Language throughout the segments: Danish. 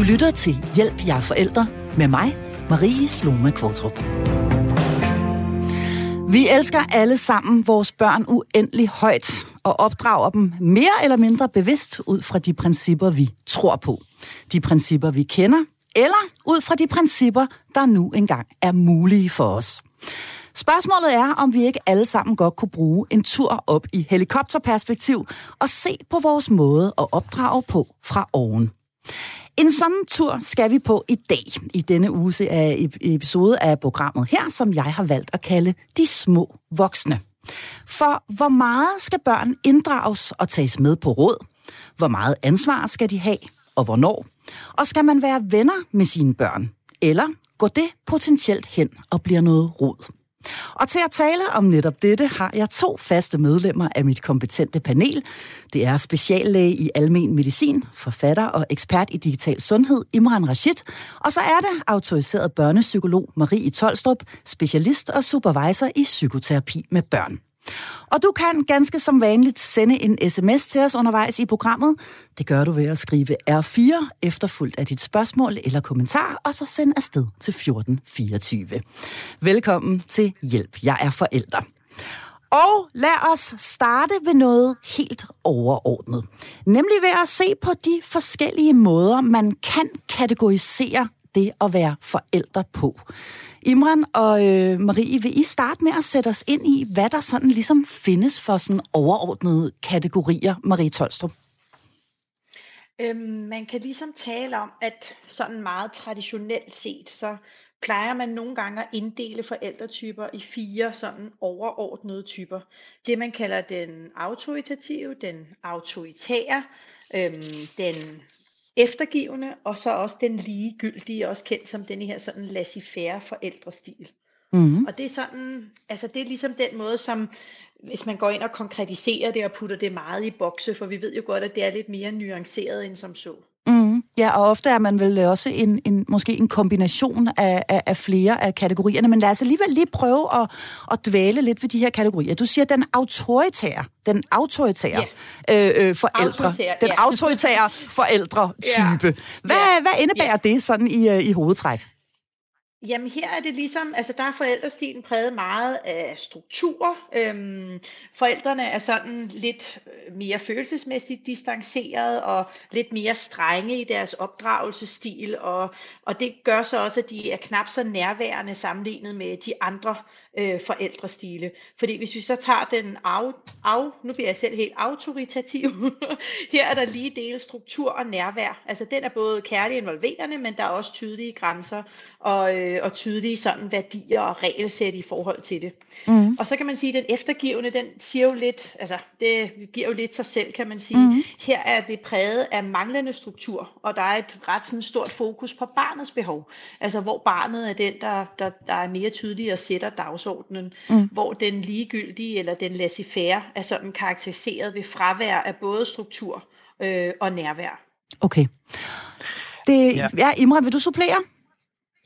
Du lytter til Hjælp, jer forældre med mig, Marie Sloma Kvartrup. Vi elsker alle sammen vores børn uendelig højt og opdrager dem mere eller mindre bevidst ud fra de principper, vi tror på. De principper, vi kender, eller ud fra de principper, der nu engang er mulige for os. Spørgsmålet er, om vi ikke alle sammen godt kunne bruge en tur op i helikopterperspektiv og se på vores måde at opdrage på fra oven. En sådan tur skal vi på i dag, i denne uge af øh, e-, episode af programmet her, som jeg har valgt at kalde De Små Voksne. For hvor meget skal børn inddrages og tages med på råd? Hvor meget ansvar skal de have, og hvornår? Og skal man være venner med sine børn? Eller går det potentielt hen og bliver noget rod? Og til at tale om netop dette har jeg to faste medlemmer af mit kompetente panel. Det er speciallæge i almen medicin, forfatter og ekspert i digital sundhed Imran Rashid, og så er det autoriseret børnepsykolog Marie Tolstrup, specialist og supervisor i psykoterapi med børn. Og du kan ganske som vanligt sende en sms til os undervejs i programmet. Det gør du ved at skrive R4 efterfulgt af dit spørgsmål eller kommentar, og så send afsted til 1424. Velkommen til Hjælp, jeg er forælder. Og lad os starte ved noget helt overordnet. Nemlig ved at se på de forskellige måder, man kan kategorisere det at være forældre på. Imran og øh, Marie, vil I starte med at sætte os ind i, hvad der sådan ligesom findes for sådan overordnede kategorier, Marie Tolstrup? Øhm, man kan ligesom tale om, at sådan meget traditionelt set, så plejer man nogle gange at inddele forældretyper i fire sådan overordnede typer. Det man kalder den autoritative, den autoritære, øhm, den eftergivende, og så også den ligegyldige, også kendt som den her sådan laissez-faire forældrestil. Mm. Og det er sådan, altså det er ligesom den måde, som hvis man går ind og konkretiserer det og putter det meget i bokse, for vi ved jo godt, at det er lidt mere nuanceret end som så. Ja, og ofte er man vel også en, en måske en kombination af, af, af flere af kategorierne, men lad os alligevel lige prøve at, at dvæle lidt ved de her kategorier. Du siger den autoritære, den autoritære yeah. øh, øh, forældre, Autoritær, den yeah. autoritære forældre-type. Hvad, yeah. hvad indebærer yeah. det sådan i, øh, i hovedtræk? Jamen her er det ligesom, altså der er forældrestilen præget meget af struktur. Øhm, forældrene er sådan lidt øh, mere følelsesmæssigt distanceret og lidt mere strenge i deres opdragelsesstil, og, og det gør så også, at de er knap så nærværende sammenlignet med de andre øh, forældrestile. Fordi hvis vi så tager den af, af nu bliver jeg selv helt autoritativ, her er der lige dele struktur og nærvær. Altså den er både kærlig involverende, men der er også tydelige grænser og, øh, og tydelige sådan værdier og regelsæt i forhold til det. Mm. Og så kan man sige, at den eftergivende, den siger jo lidt, altså det giver jo lidt sig selv, kan man sige. Mm. Her er det præget af manglende struktur, og der er et ret sådan stort fokus på barnets behov. Altså hvor barnet er den, der, der, der er mere tydelig og sætter dagsordenen, mm. hvor den ligegyldige eller den laissez-faire er sådan karakteriseret ved fravær af både struktur øh, og nærvær. Okay. Det, ja. ja, Imran, vil du supplere?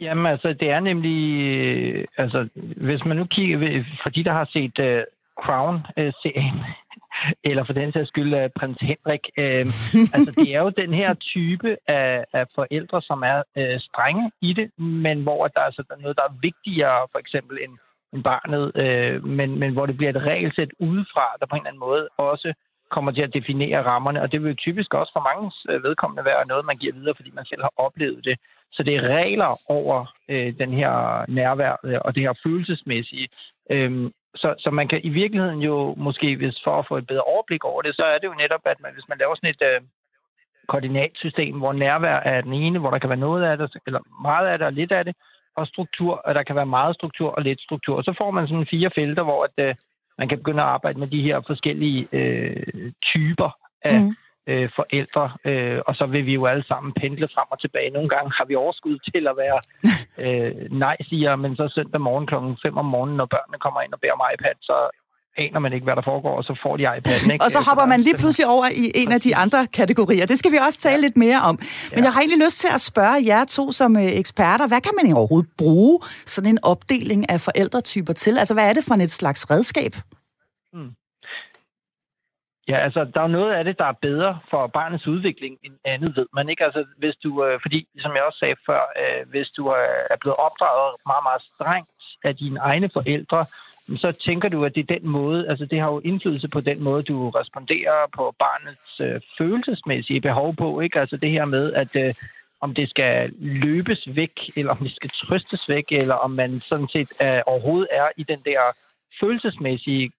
Jamen altså, det er nemlig, øh, altså, hvis man nu kigger, for de, der har set uh, Crown-serien, eller for den sags skyld uh, prins Henrik, uh, altså det er jo den her type af, af forældre, som er uh, strenge i det, men hvor der, altså, der er noget, der er vigtigere, for eksempel end, end barnet, øh, men, men hvor det bliver et regelsæt udefra, der på en eller anden måde også kommer til at definere rammerne, og det vil typisk også for mange øh, vedkommende være noget, man giver videre, fordi man selv har oplevet det. Så det er regler over øh, den her nærvær øh, og det her følelsesmæssige. Øhm, så, så man kan i virkeligheden jo måske, hvis for at få et bedre overblik over det, så er det jo netop, at man, hvis man laver sådan et øh, koordinatsystem, hvor nærvær er den ene, hvor der kan være noget af det, eller meget af det og lidt af det, og struktur, og der kan være meget struktur og lidt struktur. Og så får man sådan fire felter, hvor at, øh, man kan begynde at arbejde med de her forskellige øh, typer af, mm øh, forældre, øh, og så vil vi jo alle sammen pendle frem og tilbage. Nogle gange har vi overskud til at være øh, nej-siger, men så søndag morgen klokken 5 om morgenen, når børnene kommer ind og beder om iPad, så aner man ikke, hvad der foregår, og så får de iPad'en. Ikke? og så hopper man lige pludselig over i en af de andre kategorier. Det skal vi også tale ja. lidt mere om. Men ja. jeg har egentlig lyst til at spørge jer to som øh, eksperter, hvad kan man overhovedet bruge sådan en opdeling af forældretyper til? Altså, hvad er det for et slags redskab? Hmm. Ja, altså, der er noget af det, der er bedre for barnets udvikling end andet, ved man ikke. Altså, hvis du, øh, fordi, som jeg også sagde før, øh, hvis du er blevet opdraget meget, meget strengt af dine egne forældre, så tænker du, at det er den måde, altså det har jo indflydelse på den måde, du responderer på barnets øh, følelsesmæssige behov på, ikke? Altså det her med, at øh, om det skal løbes væk, eller om det skal trøstes væk, eller om man sådan set øh, overhovedet er i den der følelsesmæssige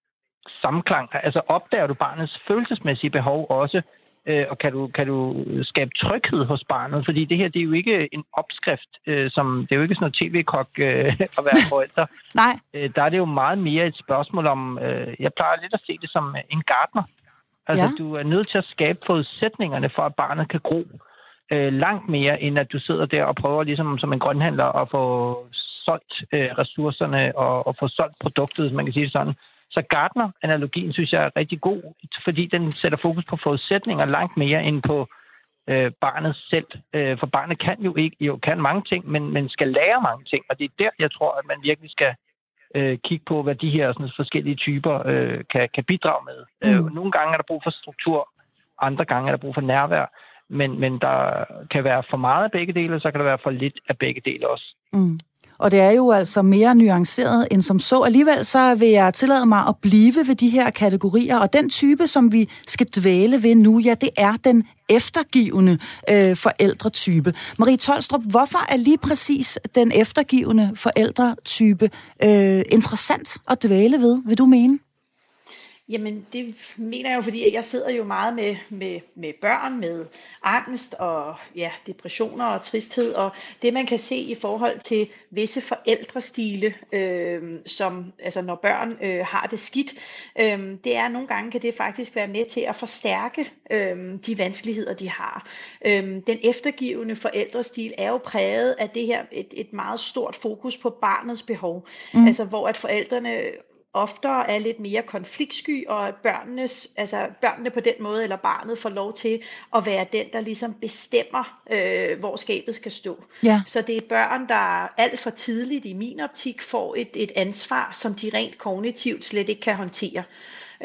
samklang. Altså opdager du barnets følelsesmæssige behov også, øh, og kan du, kan du skabe tryghed hos barnet? Fordi det her, det er jo ikke en opskrift, øh, som det er jo ikke sådan noget tv-kok øh, at være forældre. Nej. Øh, der er det jo meget mere et spørgsmål om, øh, jeg plejer lidt at se det som en gartner. Altså, ja. du er nødt til at skabe forudsætningerne for, at barnet kan gro øh, langt mere, end at du sidder der og prøver ligesom som en grønhandler at få solgt øh, ressourcerne og, og få solgt produktet, hvis man kan sige det sådan. Så Gardner-analogien synes jeg er rigtig god, fordi den sætter fokus på forudsætninger langt mere end på øh, barnet selv. Øh, for barnet kan jo ikke, jo kan mange ting, men, men skal lære mange ting. Og det er der, jeg tror, at man virkelig skal øh, kigge på, hvad de her sådan, forskellige typer øh, kan, kan bidrage med. Mm. Øh, nogle gange er der brug for struktur, andre gange er der brug for nærvær. Men, men der kan være for meget af begge dele, og så kan der være for lidt af begge dele også. Mm. Og det er jo altså mere nuanceret end som så. Alligevel så vil jeg tillade mig at blive ved de her kategorier, og den type, som vi skal dvæle ved nu, ja, det er den eftergivende øh, forældretype. Marie Tolstrup, hvorfor er lige præcis den eftergivende forældretype øh, interessant at dvæle ved, vil du mene? Jamen, det mener jeg jo, fordi jeg sidder jo meget med, med, med børn, med angst og ja, depressioner og tristhed, og det man kan se i forhold til visse forældrestile, øh, som altså når børn øh, har det skidt, øh, det er nogle gange kan det faktisk være med til at forstærke øh, de vanskeligheder, de har. Øh, den eftergivende forældrestil er jo præget af det her et, et meget stort fokus på barnets behov, mm. altså hvor at forældrene oftere er lidt mere konfliktsky, og at børnenes, altså børnene på den måde, eller barnet får lov til at være den, der ligesom bestemmer, øh, hvor skabet skal stå. Ja. Så det er børn, der alt for tidligt i min optik får et, et ansvar, som de rent kognitivt slet ikke kan håndtere.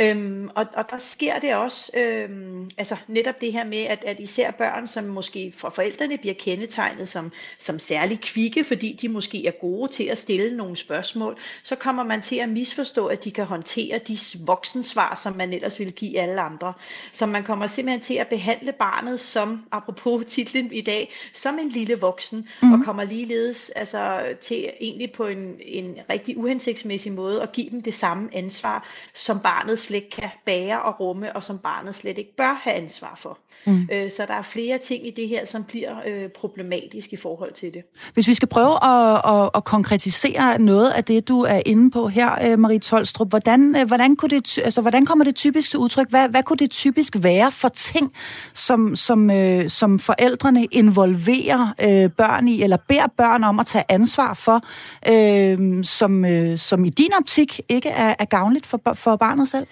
Øhm, og, og der sker det også, øhm, altså netop det her med, at, at især børn, som måske fra forældrene bliver kendetegnet som, som særlig kvikke, fordi de måske er gode til at stille nogle spørgsmål, så kommer man til at misforstå, at de kan håndtere de voksensvar, som man ellers ville give alle andre. Så man kommer simpelthen til at behandle barnet som, apropos titlen i dag, som en lille voksen, mm. og mhm. kommer ligeledes altså, til egentlig på en, en rigtig uhensigtsmæssig måde at give dem det samme ansvar, som barnet slet ikke kan bære og rumme, og som barnet slet ikke bør have ansvar for. Mm. Øh, så der er flere ting i det her, som bliver øh, problematisk i forhold til det. Hvis vi skal prøve at, at, at konkretisere noget af det, du er inde på her, øh, Marie Tolstrup, hvordan, hvordan, kunne det, altså, hvordan kommer det typisk til udtryk? Hvad, hvad kunne det typisk være for ting, som, som, øh, som forældrene involverer øh, børn i, eller beder børn om at tage ansvar for, øh, som, øh, som i din optik ikke er, er gavnligt for, for barnet selv?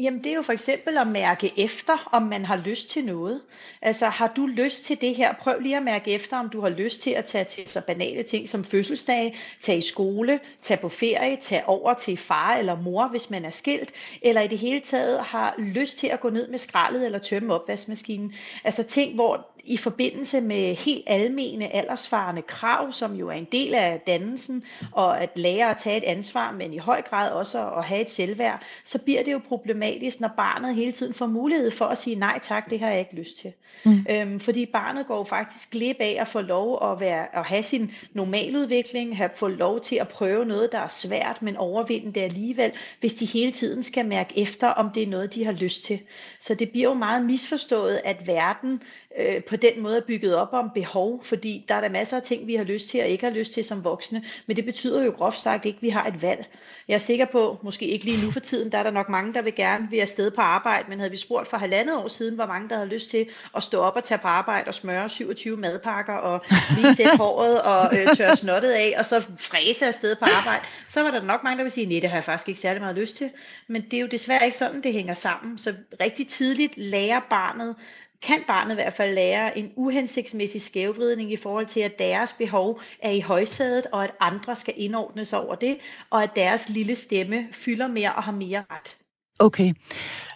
Jamen det er jo for eksempel at mærke efter, om man har lyst til noget. Altså har du lyst til det her? Prøv lige at mærke efter, om du har lyst til at tage til så banale ting som fødselsdag, tage i skole, tage på ferie, tage over til far eller mor, hvis man er skilt, eller i det hele taget har lyst til at gå ned med skraldet eller tømme opvaskemaskinen. Altså ting, hvor i forbindelse med helt almene aldersvarende krav, som jo er en del af dannelsen, og at lære at tage et ansvar, men i høj grad også at have et selvværd, så bliver det jo problematisk, når barnet hele tiden får mulighed for at sige nej tak, det har jeg ikke lyst til. Mm. Øhm, fordi barnet går faktisk glip af at få lov at, være, at have sin normaludvikling, have få lov til at prøve noget, der er svært, men overvinde det alligevel, hvis de hele tiden skal mærke efter, om det er noget, de har lyst til. Så det bliver jo meget misforstået, at verden øh, på den måde er bygget op om behov, fordi der er der masser af ting, vi har lyst til og ikke har lyst til som voksne, men det betyder jo groft sagt ikke, at vi har et valg. Jeg er sikker på, måske ikke lige nu for tiden, der er der nok mange, der vil gerne være afsted på arbejde, men havde vi spurgt for halvandet år siden, hvor mange der havde lyst til at stå op og tage på arbejde og smøre 27 madpakker og lige sætte håret og øh, tørre snottet af, og så fræse afsted på arbejde, så var der nok mange, der vil sige, nej, det har jeg faktisk ikke særlig meget lyst til. Men det er jo desværre ikke sådan, det hænger sammen. Så rigtig tidligt lærer barnet kan barnet i hvert fald lære en uhensigtsmæssig skævvridning i forhold til, at deres behov er i højsædet, og at andre skal indordnes over det, og at deres lille stemme fylder mere og har mere ret. Okay.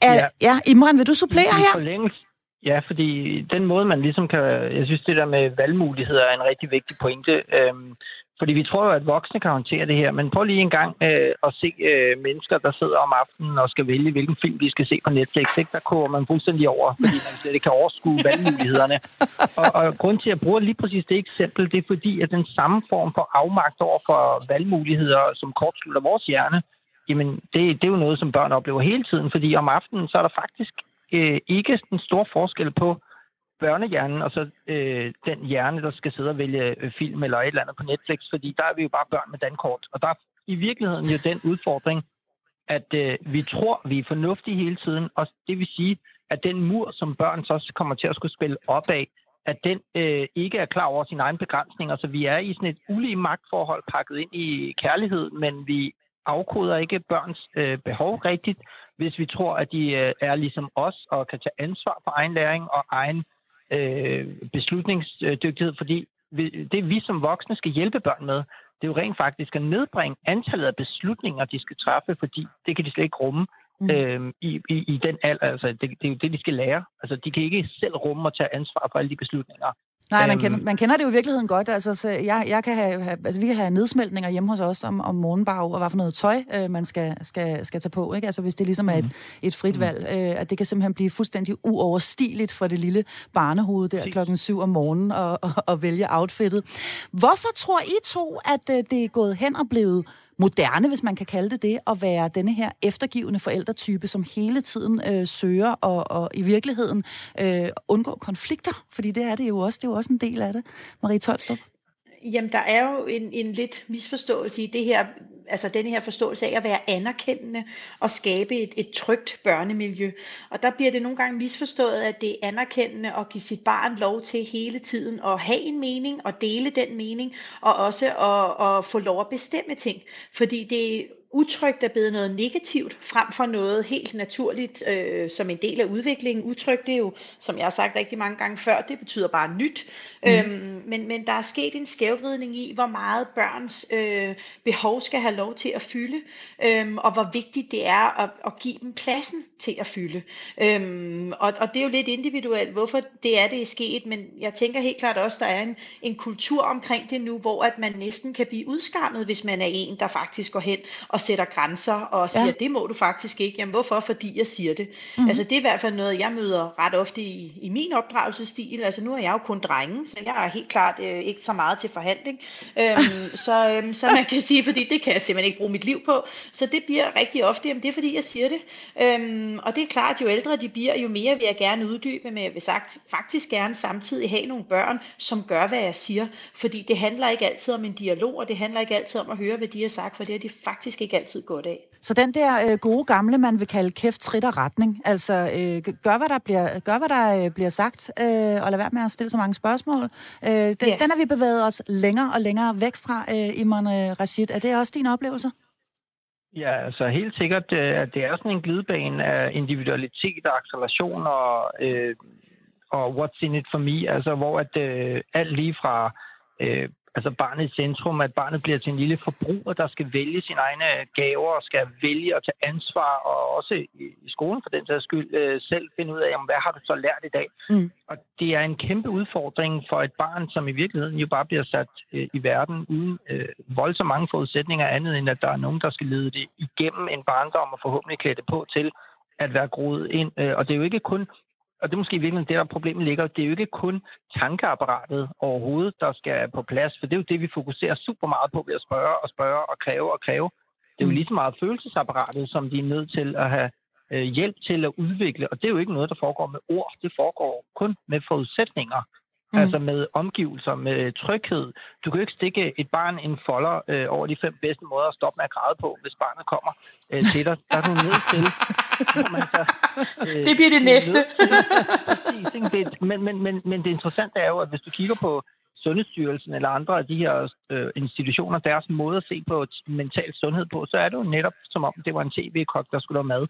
Er, ja. ja, Imran, vil du supplere her? Forlængelse, ja, fordi den måde, man ligesom kan... Jeg synes, det der med valgmuligheder er en rigtig vigtig pointe. Øhm, fordi vi tror jo, at voksne kan håndtere det her, men prøv lige en gang øh, at se øh, mennesker, der sidder om aftenen og skal vælge, hvilken film de skal se på Netflix. Ikke? Der koger man fuldstændig over, fordi man slet ikke kan overskue valgmulighederne. Og, og grund til, at jeg bruger lige præcis det eksempel, det er fordi, at den samme form for afmagt over for valgmuligheder, som kortslutter vores hjerne, jamen det, det er jo noget, som børn oplever hele tiden, fordi om aftenen, så er der faktisk øh, ikke en stor forskel på, børnehjernen og så øh, den hjerne, der skal sidde og vælge øh, film eller et eller andet på Netflix, fordi der er vi jo bare børn med dankort. Og der er i virkeligheden jo den udfordring, at øh, vi tror, vi er fornuftige hele tiden, og det vil sige, at den mur, som børn så kommer til at skulle spille op af, at den øh, ikke er klar over sine egne begrænsninger. Så vi er i sådan et ulige magtforhold pakket ind i kærlighed, men vi afkoder ikke børns øh, behov rigtigt, hvis vi tror, at de øh, er ligesom os og kan tage ansvar for egen læring og egen øh, beslutningsdygtighed, fordi vi, det vi som voksne skal hjælpe børn med, det er jo rent faktisk at nedbringe antallet af beslutninger, de skal træffe, fordi det kan de slet ikke rumme mm. øh, i, i, i den alder. Altså, det, det er jo det, de skal lære. Altså, de kan ikke selv rumme og tage ansvar for alle de beslutninger, Nej, man kender, øhm. man kender det jo i virkeligheden godt. Altså, så jeg, jeg kan have, altså, vi kan have nedsmeltninger hjemme hos os om, om morgenen bare over, hvad for noget tøj, øh, man skal, skal, skal tage på. Ikke? Altså, hvis det ligesom er et, mm. et frit valg. Øh, at det kan simpelthen blive fuldstændig uoverstigeligt for det lille barnehoved der klokken syv om morgenen og, og, og vælge outfittet. Hvorfor tror I to, at øh, det er gået hen og blevet moderne, hvis man kan kalde det det, at være denne her eftergivende forældretype, som hele tiden øh, søger og, og i virkeligheden øh, undgår konflikter, fordi det er det jo også, det er jo også en del af det. Marie Tolstrup. Jamen, der er jo en, en lidt misforståelse i det her, altså den her forståelse af at være anerkendende og skabe et, et trygt børnemiljø. Og der bliver det nogle gange misforstået, at det er anerkendende at give sit barn lov til hele tiden at have en mening og dele den mening, og også at, at få lov at bestemme ting. Fordi det utrygt er blevet noget negativt, frem for noget helt naturligt øh, som en del af udviklingen. Utrygt det er jo, som jeg har sagt rigtig mange gange før, det betyder bare nyt. Mm. Øhm, men, men der er sket en skævvridning i, hvor meget børns øh, behov skal have lov til at fylde, øhm, og hvor vigtigt det er at, at give dem pladsen til at fylde. Øhm, og, og det er jo lidt individuelt, hvorfor det er, det er sket, men jeg tænker helt klart også, der er en, en kultur omkring det nu, hvor at man næsten kan blive udskammet, hvis man er en, der faktisk går hen og sætter grænser og siger, ja. det må du faktisk ikke. Jamen hvorfor? Fordi jeg siger det. Mm. Altså det er i hvert fald noget, jeg møder ret ofte i, i min opdragelsesstil. Altså nu er jeg jo kun drenge, så jeg er helt klart øh, ikke så meget til forhandling. Øhm, så, øhm, så man kan sige, fordi det kan jeg simpelthen ikke bruge mit liv på. Så det bliver rigtig ofte, jamen det er fordi, jeg siger det. Øhm, og det er klart, jo ældre de bliver, jo mere vil jeg gerne uddybe, men jeg vil sagt, faktisk gerne samtidig have nogle børn, som gør, hvad jeg siger. Fordi det handler ikke altid om en dialog, og det handler ikke altid om at høre, hvad de har sagt, for det har de faktisk ikke altid godt af. Så den der øh, gode gamle, man vil kalde kæft, trit og retning, altså øh, gør, hvad der bliver, gør, hvad der øh, bliver sagt, øh, og lad være med at stille så mange spørgsmål. Øh, den, ja. den har vi bevæget os længere og længere væk fra, øh, Iman øh, Rashid. Er det også din oplevelse? Ja, altså helt sikkert, øh, at det er sådan en glidebane af individualitet og acceleration og, øh, og what's in it for me, altså hvor at øh, alt lige fra øh, altså barnet i centrum, at barnet bliver til en lille forbruger, der skal vælge sine egne gaver og skal vælge at tage ansvar, og også i skolen for den sags skyld øh, selv finde ud af, jamen, hvad har du så lært i dag? Mm. Og det er en kæmpe udfordring for et barn, som i virkeligheden jo bare bliver sat øh, i verden uden øh, voldsomt mange forudsætninger andet, end at der er nogen, der skal lede det igennem en barndom og forhåbentlig klæde det på til at være groet ind. Øh, og det er jo ikke kun og det er måske virkelig det, der problemet ligger. Det er jo ikke kun tankeapparatet overhovedet, der skal på plads, for det er jo det, vi fokuserer super meget på ved at spørge og spørge og kræve og kræve. Det er jo mm. lige så meget følelsesapparatet, som de er nødt til at have øh, hjælp til at udvikle, og det er jo ikke noget, der foregår med ord. Det foregår kun med forudsætninger. Mm. Altså med omgivelser, med tryghed. Du kan jo ikke stikke et barn en folder øh, over de fem bedste måder at stoppe med at græde på, hvis barnet kommer øh, til dig. Der er du nødt til. Man så, øh, det bliver det næste. Præcis, men, men, men, men det interessante er jo, at hvis du kigger på Sundhedsstyrelsen eller andre af de her øh, institutioner, deres måde at se på mental sundhed på, så er det jo netop som om, det var en tv-kok, der skulle have mad.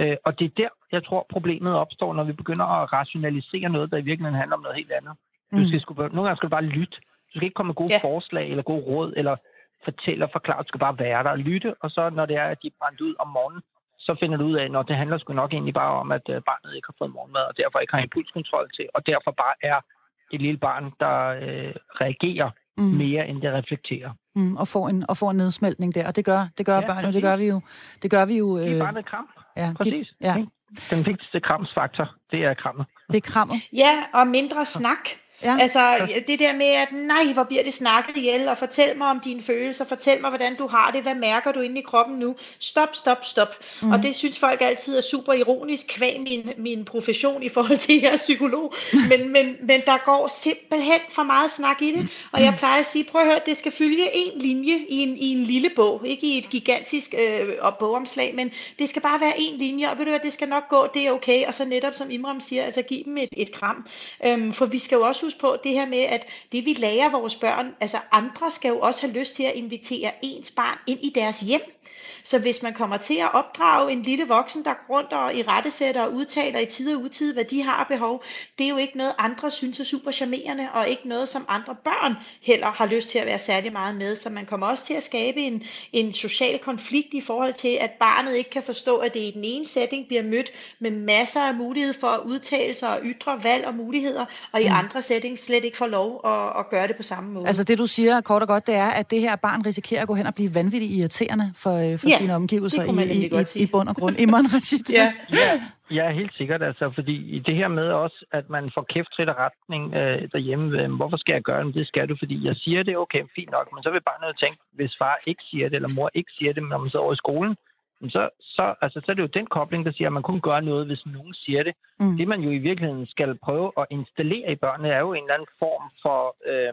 Øh, og det er der, jeg tror, problemet opstår, når vi begynder at rationalisere noget, der i virkeligheden handler om noget helt andet. Du skal sgu, nogle gange skal du bare lytte. Du skal ikke komme med gode ja. forslag eller gode råd, eller fortælle og forklare. Du skal bare være der og lytte, og så når det er, at de er brændt ud om morgenen, så finder du ud af, at det handler sgu nok egentlig bare om, at øh, barnet ikke har fået morgenmad, og derfor ikke har impulskontrol til, og derfor bare er et lille barn, der øh, reagerer mm. mere, end det reflekterer. Mm, og, får en, og får en nedsmeltning der, og det gør, det gør ja, børn jo, det gør vi jo. Det gør vi jo. Øh... Det er barnet kram. Ja, præcis. Ja. Den vigtigste kramsfaktor, det er krammet. Det er krammet. Ja, og mindre snak. Ja. Altså det der med, at nej, hvor bliver det snakket ihjel, og fortæl mig om dine følelser, fortæl mig, hvordan du har det, hvad mærker du inde i kroppen nu? Stop, stop, stop. Mm. Og det synes folk altid er super ironisk, kvæg min, min profession i forhold til, at jeg er psykolog. Men, men, men der går simpelthen for meget snak i det, og jeg plejer at sige, prøv at høre, det skal følge en linje i en, i en lille bog, ikke i et gigantisk øh, bogomslag, men det skal bare være en linje, og ved du hvad, det skal nok gå, det er okay, og så netop som Imram siger, altså giv dem et, et kram, øhm, for vi skal jo også fokus på det her med, at det vi lærer vores børn, altså andre skal jo også have lyst til at invitere ens barn ind i deres hjem. Så hvis man kommer til at opdrage en lille voksen, der går rundt og i rettesætter og udtaler i tid og utid, hvad de har behov, det er jo ikke noget, andre synes er super charmerende, og ikke noget, som andre børn heller har lyst til at være særlig meget med. Så man kommer også til at skabe en, en social konflikt i forhold til, at barnet ikke kan forstå, at det i den ene setting bliver mødt med masser af mulighed for at udtale sig og ytre valg og muligheder, og i mm. andre settings slet ikke får lov at, at gøre det på samme måde. Altså det, du siger kort og godt, det er, at det her barn risikerer at gå hen og blive vanvittigt irriterende for, øh, for ja, sine omgivelser i, i, i, i bund og grund. Imran Rashid. ja. ja. Ja, helt sikkert. Altså, fordi det her med også, at man får kæft til retning øh, derhjemme, øh, hvorfor skal jeg gøre det? Det skal du, fordi jeg siger det, okay, fint nok, men så vil bare noget tænke, hvis far ikke siger det, eller mor ikke siger det, når man sidder over i skolen, så, så, altså, så er det jo den kobling, der siger, at man kun gør noget, hvis nogen siger det. Mm. Det, man jo i virkeligheden skal prøve at installere i børnene, er jo en eller anden form for øh,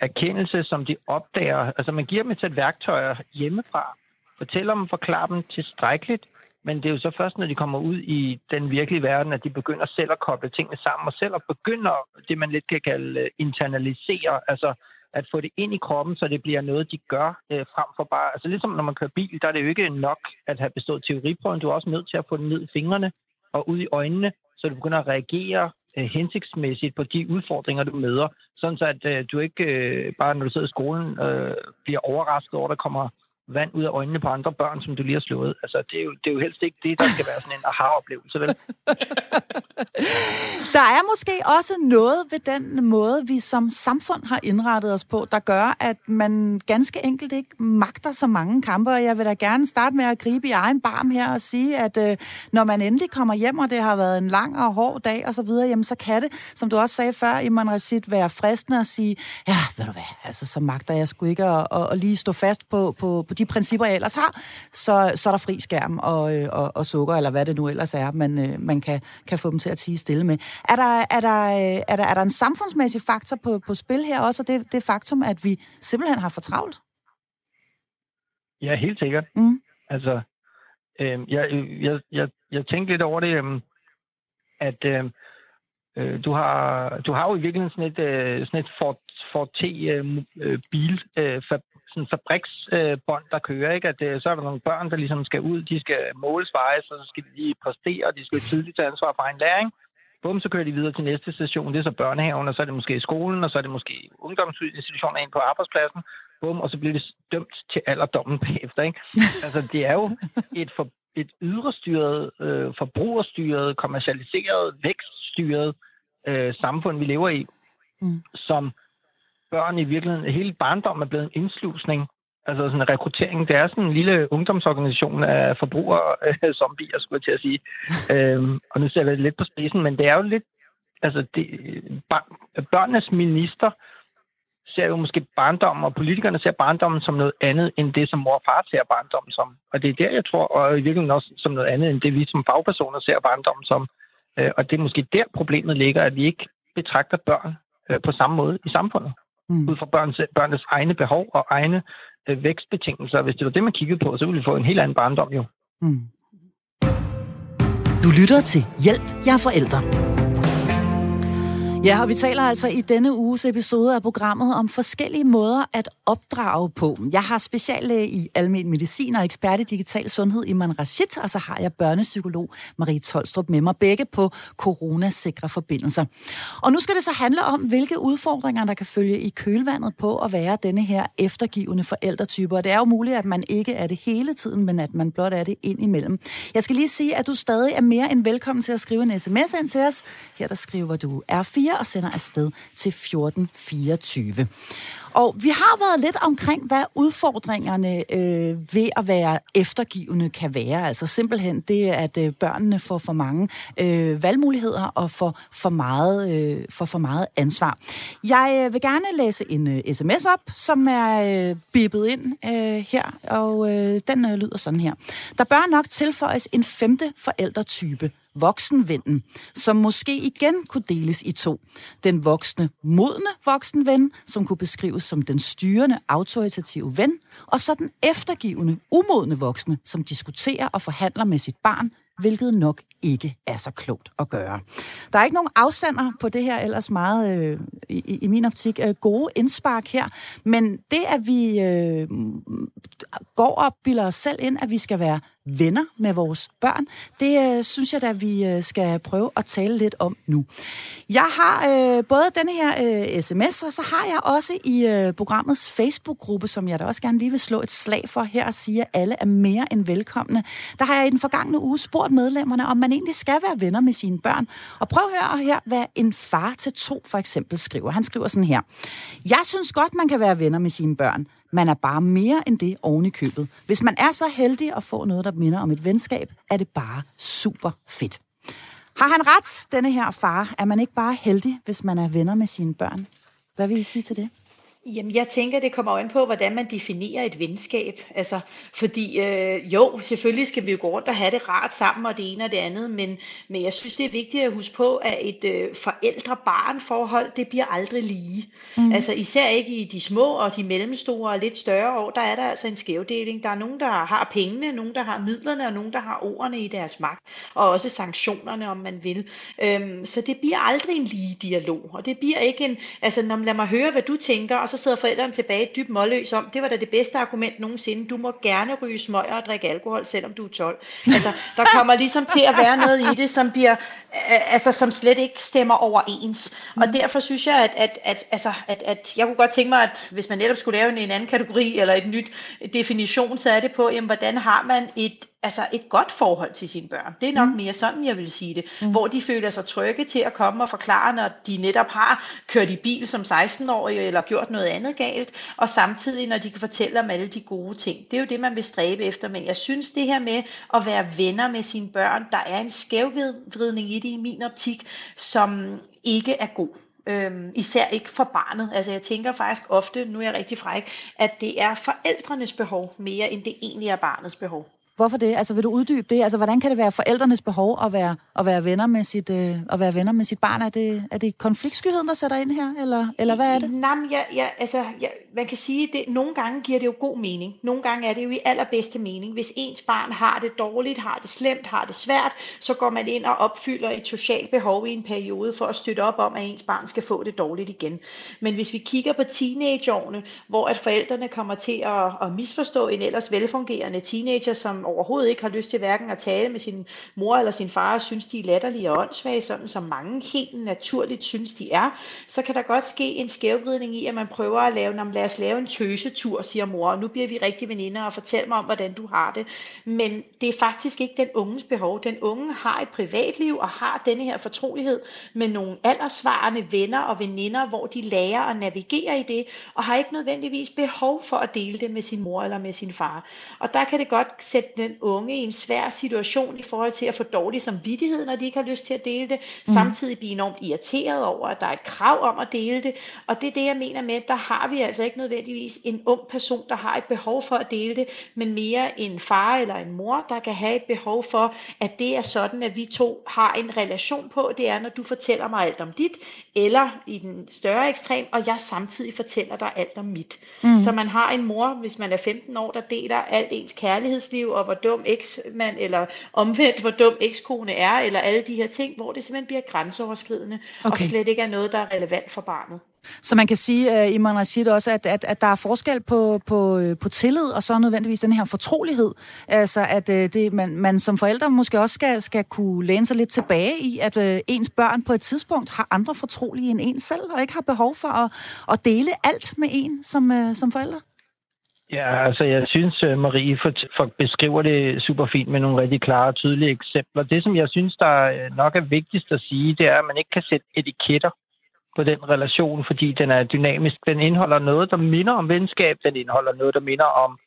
erkendelse, som de opdager. Altså, man giver dem et sæt værktøjer hjemmefra, fortæller dem, forklarer dem tilstrækkeligt, men det er jo så først, når de kommer ud i den virkelige verden, at de begynder selv at koble tingene sammen, og selv at begynder det, man lidt kan kalde øh, internalisere, altså at få det ind i kroppen, så det bliver noget, de gør øh, frem for bare... Altså ligesom når man kører bil, der er det jo ikke nok at have bestået teoriprøven. Du er også nødt til at få den ned i fingrene og ud i øjnene, så du begynder at reagere øh, hensigtsmæssigt på de udfordringer, du møder. Sådan så at øh, du ikke øh, bare, når du sidder i skolen, øh, bliver overrasket over, at der kommer vand ud af øjnene på andre børn, som du lige har slået. Altså, det er jo, det er jo helst ikke det, der skal være sådan en aha-oplevelse, vel? Der er måske også noget ved den måde, vi som samfund har indrettet os på, der gør, at man ganske enkelt ikke magter så mange kampe. Og jeg vil da gerne starte med at gribe i egen barm her og sige, at øh, når man endelig kommer hjem, og det har været en lang og hård dag og så videre, jamen så kan det, som du også sagde før, Iman Rashid, være fristende at sige, ja, ved du hvad, altså så magter jeg sgu ikke at, at, at lige stå fast på, på, på de principper, jeg ellers har, så, så er der fri skærm og, øh, og, og sukker, eller hvad det nu ellers er, man, øh, man kan, kan få dem til at tige stille med. Er der, er der, øh, er der, er der en samfundsmæssig faktor på, på spil her også, og det, det faktum, at vi simpelthen har for travlt? Ja, helt sikkert. Mm. Altså, øh, jeg, jeg, jeg, jeg tænkte lidt over det, øh, at øh, du, har, du har jo i virkeligheden sådan et, øh, sådan et Ford, Ford T øh, bil, øh, sådan fabriksbånd, øh, der kører, ikke? At øh, så er der nogle børn, der ligesom skal ud, de skal måles, vejes, og så skal de lige præstere, og de skal tidligt tage ansvar for egen læring. Bum, så kører de videre til næste station, det er så børnehaven, og så er det måske i skolen, og så er det måske ungdomsinstitutioner ind på arbejdspladsen. Bum, og så bliver det dømt til alderdommen bagefter, ikke? altså, det er jo et, for, et ydrestyret, øh, forbrugerstyret, kommercialiseret, vækststyret øh, samfund, vi lever i, mm. som børn i virkeligheden, hele barndommen er blevet en indslusning. Altså sådan en rekruttering. Det er sådan en lille ungdomsorganisation af forbrugere, øh, zombier, skulle jeg til at sige. øhm, og nu ser jeg lidt på spidsen, men det er jo lidt... Altså, det, børnenes minister ser jo måske barndommen, og politikerne ser barndommen som noget andet, end det, som mor og far ser barndommen som. Og det er der, jeg tror, og i virkeligheden også som noget andet, end det, vi som fagpersoner ser barndommen som. Øh, og det er måske der, problemet ligger, at vi ikke betragter børn øh, på samme måde i samfundet mm. ud fra børns, børnenes egne behov og egne øh, vækstbetingelser. Hvis det var det, man kiggede på, så ville vi få en helt anden barndom jo. Mm. Du lytter til Hjælp, jeg er forældre. Ja, og vi taler altså i denne uges episode af programmet om forskellige måder at opdrage på. Jeg har speciallæge i almen medicin og ekspert i digital sundhed Iman Rashid, og så har jeg børnepsykolog Marie Tolstrup med mig begge på coronasikre forbindelser. Og nu skal det så handle om, hvilke udfordringer, der kan følge i kølvandet på at være denne her eftergivende forældretype. Og det er jo muligt, at man ikke er det hele tiden, men at man blot er det ind imellem. Jeg skal lige sige, at du stadig er mere end velkommen til at skrive en sms ind til os. Her der skriver du R4 og sender afsted til 1424. Og vi har været lidt omkring, hvad udfordringerne øh, ved at være eftergivende kan være. Altså simpelthen det, at øh, børnene får for mange øh, valgmuligheder og får for meget, øh, får for meget ansvar. Jeg øh, vil gerne læse en øh, sms op, som er øh, bippet ind øh, her, og øh, den øh, lyder sådan her. Der bør nok tilføjes en femte forældretype voksenvennen, som måske igen kunne deles i to. Den voksne, modne voksenven, som kunne beskrives som den styrende, autoritative ven, og så den eftergivende, umodne voksne, som diskuterer og forhandler med sit barn, hvilket nok ikke er så klogt at gøre. Der er ikke nogen afstander på det her ellers meget, øh, i, i min optik, øh, gode indspark her, men det, at vi øh, går og bilder os selv ind, at vi skal være venner med vores børn. Det øh, synes jeg da, vi øh, skal prøve at tale lidt om nu. Jeg har øh, både denne her øh, sms, og så har jeg også i øh, programmets Facebook-gruppe, som jeg da også gerne lige vil slå et slag for her og sige, at alle er mere end velkomne. Der har jeg i den forgangne uge spurgt medlemmerne, om man egentlig skal være venner med sine børn. Og prøv at høre her, hvad en far til to for eksempel skriver. Han skriver sådan her. Jeg synes godt, man kan være venner med sine børn. Man er bare mere end det oven i købet. Hvis man er så heldig at få noget, der minder om et venskab, er det bare super fedt. Har han ret, denne her far? Er man ikke bare heldig, hvis man er venner med sine børn? Hvad vil I sige til det? Jamen, jeg tænker, det kommer an på, hvordan man definerer et venskab. Altså, fordi øh, jo, selvfølgelig skal vi jo gå rundt og have det rart sammen, og det ene og det andet, men, men jeg synes, det er vigtigt at huske på, at et øh, forældre-barn-forhold, det bliver aldrig lige. Mm. Altså, især ikke i de små og de mellemstore og lidt større år, der er der altså en skævdeling. Der er nogen, der har pengene, nogen, der har midlerne, og nogen, der har ordene i deres magt, og også sanktionerne, om man vil. Øhm, så det bliver aldrig en lige dialog, og det bliver ikke en, altså, når, lad mig høre, hvad du tænker, og så sidder forældrene tilbage dybt målløs om, det var da det bedste argument nogensinde, du må gerne ryge smøger og drikke alkohol, selvom du er 12. Altså, der kommer ligesom til at være noget i det, som bliver, altså, som slet ikke stemmer overens. Mm. Og derfor synes jeg, at, at, at, altså, at, at jeg kunne godt tænke mig, at hvis man netop skulle lave en, en anden kategori, eller et nyt definition, så er det på, jamen, hvordan har man et altså et godt forhold til sine børn. Det er nok mm. mere sådan, jeg vil sige det. Mm. Hvor de føler sig trygge til at komme og forklare, når de netop har kørt i bil som 16-årige, eller gjort noget andet galt, og samtidig når de kan fortælle om alle de gode ting. Det er jo det, man vil stræbe efter. Men jeg synes, det her med at være venner med sine børn, der er en skævvridning i det i min optik, som ikke er god. Øhm, især ikke for barnet. Altså jeg tænker faktisk ofte, nu er jeg rigtig fræk, at det er forældrenes behov mere end det egentlig er barnets behov. Hvorfor det? Altså, vil du uddybe det? Altså, hvordan kan det være forældrenes behov at være, at være, venner, med sit, øh, at være venner med sit barn? Er det, er det konfliktskyheden, der sætter ind her, eller, eller hvad er det? Nej, ja, ja, altså, ja, man kan sige, det nogle gange giver det jo god mening. Nogle gange er det jo i allerbedste mening. Hvis ens barn har det dårligt, har det slemt, har det svært, så går man ind og opfylder et socialt behov i en periode for at støtte op om, at ens barn skal få det dårligt igen. Men hvis vi kigger på teenageårene, hvor at forældrene kommer til at, at misforstå en ellers velfungerende teenager, som overhovedet ikke har lyst til hverken at tale med sin mor eller sin far, og synes, de er latterlige og åndssvage, sådan som mange helt naturligt synes, de er, så kan der godt ske en skævvridning i, at man prøver at lave, lad os lave en tøsetur, siger mor, og nu bliver vi rigtig veninder, og fortæl mig om, hvordan du har det. Men det er faktisk ikke den unges behov. Den unge har et privatliv, og har denne her fortrolighed med nogle aldersvarende venner og veninder, hvor de lærer at navigere i det, og har ikke nødvendigvis behov for at dele det med sin mor eller med sin far. Og der kan det godt sætte den unge i en svær situation i forhold til at få dårlig samvittighed, når de ikke har lyst til at dele det, mm. samtidig blive enormt irriteret over, at der er et krav om at dele det, og det er det, jeg mener med, der har vi altså ikke nødvendigvis en ung person, der har et behov for at dele det, men mere en far eller en mor, der kan have et behov for, at det er sådan, at vi to har en relation på, det er, når du fortæller mig alt om dit, eller i den større ekstrem, og jeg samtidig fortæller dig alt om mit. Mm. Så man har en mor, hvis man er 15 år, der deler alt ens kærlighedsliv, og hvor dum eksmand, eller omvendt, hvor dum ekskone er, eller alle de her ting, hvor det simpelthen bliver grænseoverskridende, okay. og slet ikke er noget, der er relevant for barnet. Så man kan sige, uh, Iman Rashid, også, at, at, at der er forskel på, på, øh, på tillid, og så nødvendigvis den her fortrolighed. Altså, at uh, det, man, man som forældre måske også skal, skal kunne læne sig lidt tilbage i, at uh, ens børn på et tidspunkt har andre fortrolige end en selv, og ikke har behov for at, at dele alt med en som, uh, som forældre. Ja, altså jeg synes, øh, Marie for, for beskriver det super fint med nogle rigtig klare og tydelige eksempler. Det, som jeg synes, der øh, nok er vigtigst at sige, det er, at man ikke kan sætte etiketter på den relation, fordi den er dynamisk. Den indeholder noget, der minder om venskab. Den indeholder noget, der minder om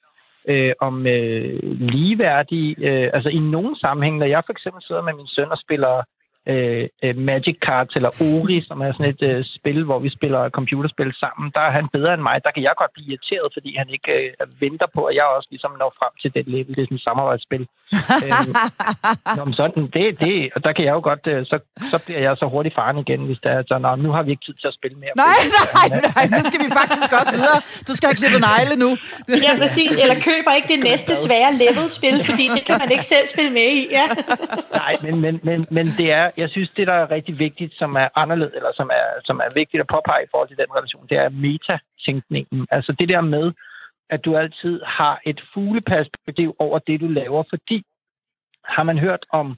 øh, om øh, ligeværdige... Øh, altså i nogle sammenhæng, når jeg for eksempel sidder med min søn og spiller øh, øh, Magic Cards eller Ori, som er sådan et øh, spil, hvor vi spiller computerspil sammen, der er han bedre end mig. Der kan jeg godt blive irriteret, fordi han ikke øh, venter på, at jeg også ligesom når frem til det level. Det er sådan et samarbejdsspil. øhm, Nå, sådan, det, det, og der kan jeg jo godt, øh, så, så bliver jeg så hurtigt faren igen, hvis der er så, Nå, nu har vi ikke tid til at spille mere. Nej, nej, nej, nu skal vi faktisk også videre. Du skal have klippet negle nu. ja, præcis. Eller køber ikke det næste svære level-spil, fordi det kan man ikke selv spille med i. Ja. nej, men, men, men, men det er, jeg synes, det der er rigtig vigtigt, som er anderledes, eller som er, som er vigtigt at påpege i forhold til den relation, det er metatænkningen. Altså det der med, at du altid har et fugleperspektiv over det, du laver, fordi har man hørt om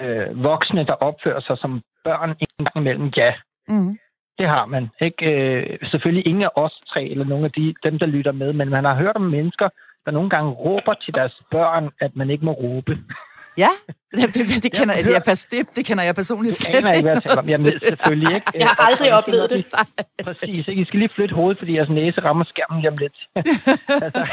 øh, voksne, der opfører sig som børn en gang imellem? Ja, mm. det har man. Ikke? Øh, selvfølgelig ingen af os tre, eller nogle af de, dem, der lytter med, men man har hørt om mennesker, der nogle gange råber til deres børn, at man ikke må råbe. Ja, det, det, det, kender, jeg, det, det, det kender jeg personligt slet ikke. Jeg ikke, om. Jamen, selvfølgelig ikke. Jeg har aldrig oplevet det. Præcis. Ikke? I skal lige flytte hovedet, fordi jeres næse rammer skærmen lige om lidt. altså,